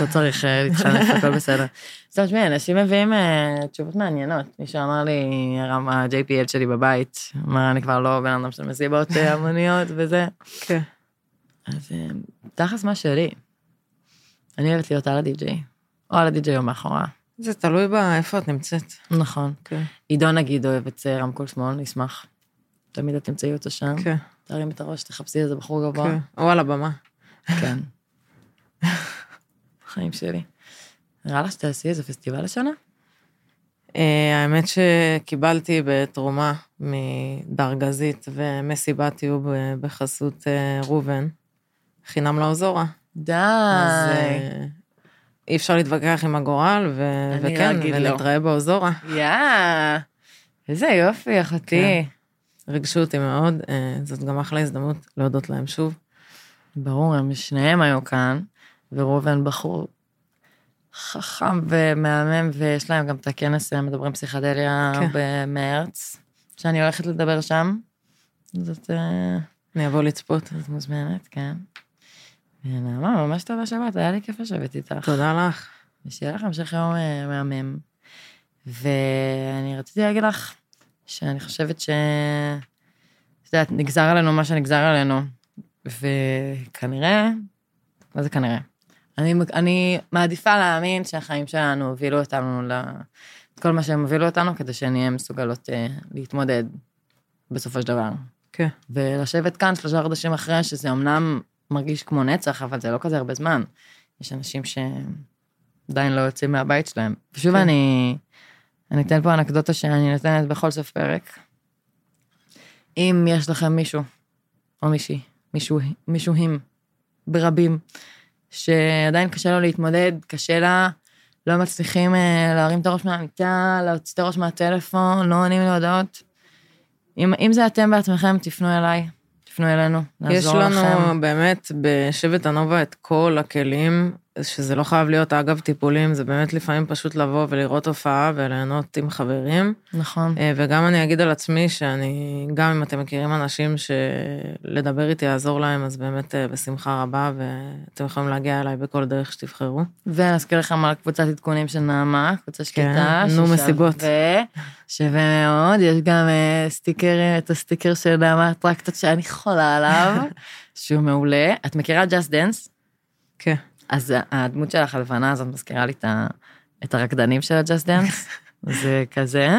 Speaker 1: לא צריך אה, להתחנף, הכל בסדר. <laughs> סתם תשמעי, אנשים מביאים אה, תשובות מעניינות. מישהו אמר לי, ה-JPL שלי בבית, אמר, אני כבר לא בן אדם של מסיבות אה, המוניות וזה.
Speaker 3: כן.
Speaker 1: אז אה, תכלס מה שלי. אני אוהבת להיות על הדי-ג'יי. או על הדי-ג'יי או מאחורה.
Speaker 3: זה תלוי באיפה את נמצאת.
Speaker 1: נכון.
Speaker 3: כן.
Speaker 1: עידו נגיד אוהב את אה, רמקול שמאל, נשמח. תמיד את תמצאי אותו שם.
Speaker 3: כן.
Speaker 1: תרים את הראש, תחפשי איזה בחור גבוה.
Speaker 3: כן. או על הבמה.
Speaker 1: כן. <laughs> חיים שלי. נראה לך שתעשי איזה פסטיבל השנה?
Speaker 3: אה, האמת שקיבלתי בתרומה מדרגזית ומסיבת יוב אה, בחסות ראובן, חינם לאוזורה.
Speaker 1: די.
Speaker 3: אז אי אפשר להתווכח עם הגורל, ו- וכן,
Speaker 1: לא לא.
Speaker 3: ונתראה באוזורה.
Speaker 1: יא. איזה יופי, אחותי.
Speaker 3: כן. ריגשו אותי מאוד, אה, זאת גם אחלה הזדמנות להודות להם שוב.
Speaker 1: ברור, הם שניהם היו כאן, וראובן בחור חכם ומהמם, ויש להם גם את הכנס אה, מדברים פסיכדליה
Speaker 3: כן.
Speaker 1: במרץ, שאני הולכת לדבר שם. זאת, אה,
Speaker 3: אני אבוא לצפות.
Speaker 1: זאת מוזמנת, כן. ונעמה, ממש טובה שבת, היה לי כיף לשבת איתך.
Speaker 3: תודה לך.
Speaker 1: ושיהיה לך המשך יום אה, מהמם. ואני רציתי להגיד לך שאני חושבת ש... את יודעת, נגזר עלינו מה שנגזר עלינו, וכנראה, מה זה כנראה? אני, אני מעדיפה להאמין שהחיים שלנו הובילו אותנו ל... את כל מה שהם הובילו אותנו, כדי שנהיה מסוגלות אה, להתמודד בסופו של דבר.
Speaker 3: כן.
Speaker 1: ולשבת כאן שלושה חודשים אחרי, שזה אמנם מרגיש כמו נצח, אבל זה לא כזה הרבה זמן. יש אנשים שעדיין לא יוצאים מהבית שלהם. ושוב,
Speaker 3: כן.
Speaker 1: אני, אני אתן פה אנקדוטה שאני נותנת בכל סוף פרק. אם יש לכם מישהו, או מישהי, מישהו, מישהוים, ברבים, שעדיין קשה לו להתמודד, קשה לה, לא מצליחים אה, להרים את הראש מהמיטה, להוציא את הראש מהטלפון, לא עונים להודעות. אם, אם זה אתם בעצמכם, תפנו אליי, תפנו אלינו,
Speaker 3: יש
Speaker 1: נעזור
Speaker 3: לנו
Speaker 1: לכם.
Speaker 3: באמת בשבט הנובה את כל הכלים, שזה לא חייב להיות אגב טיפולים, זה באמת לפעמים פשוט לבוא ולראות הופעה וליהנות עם חברים.
Speaker 1: נכון.
Speaker 3: אה, וגם אני אגיד על עצמי שאני, גם אם אתם מכירים אנשים שלדבר איתי יעזור להם, אז באמת אה, בשמחה רבה, ואתם יכולים להגיע אליי בכל דרך שתבחרו.
Speaker 1: ונזכיר לכם על קבוצת עדכונים של נעמה, קבוצה שקטה.
Speaker 3: נו,
Speaker 1: ששווה-
Speaker 3: מסיבות.
Speaker 1: שווה מאוד, יש גם אה, סטיקר, את הסטיקר של נעמה אטרקטות שאני חולה עליו, <laughs> שהוא מעולה. את מכירה Just Dance?
Speaker 3: כן.
Speaker 1: אז הדמות שלך הלבנה הזאת מזכירה לי את, הרקדנים של ה Just Dance, <laughs> זה כזה.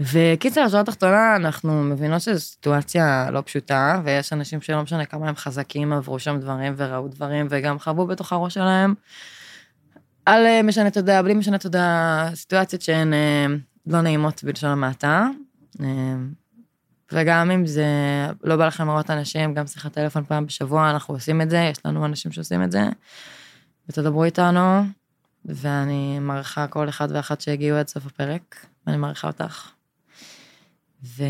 Speaker 1: וקיצר, בשורה התחתונה, אנחנו מבינות שזו סיטואציה לא פשוטה, ויש אנשים שלא משנה כמה הם חזקים, עברו שם דברים וראו דברים, וגם חוו בתוך הראש שלהם על אה, משנה תודעה, בלי משנה תודעה, סיטואציות שהן אה, לא נעימות בלשון המעטה. וגם אם זה לא בא לכם לראות אנשים, גם שיחת טלפון פעם בשבוע, אנחנו עושים את זה, יש לנו אנשים שעושים את זה. ותדברו איתנו, ואני מעריכה כל אחד ואחת שהגיעו עד סוף הפרק, ואני מעריכה אותך. ו...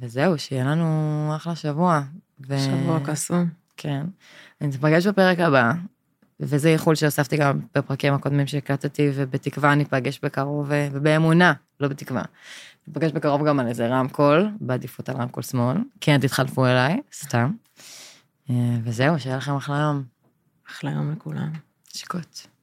Speaker 1: וזהו, שיהיה לנו אחלה שבוע. ו...
Speaker 3: שבוע קסום.
Speaker 1: כן. נתפגש בפרק הבא, וזה איחול שהוספתי גם בפרקים הקודמים שהקלטתי, ובתקווה ניפגש בקרוב, ובאמונה, לא בתקווה. ניפגש בקרוב גם על איזה רמקול, בעדיפות על רמקול שמאל. כן, תתחלפו אליי, סתם. אה, וזהו, שיהיה לכם אחלה יום.
Speaker 3: אחלה יום לכולם.
Speaker 1: שקוט.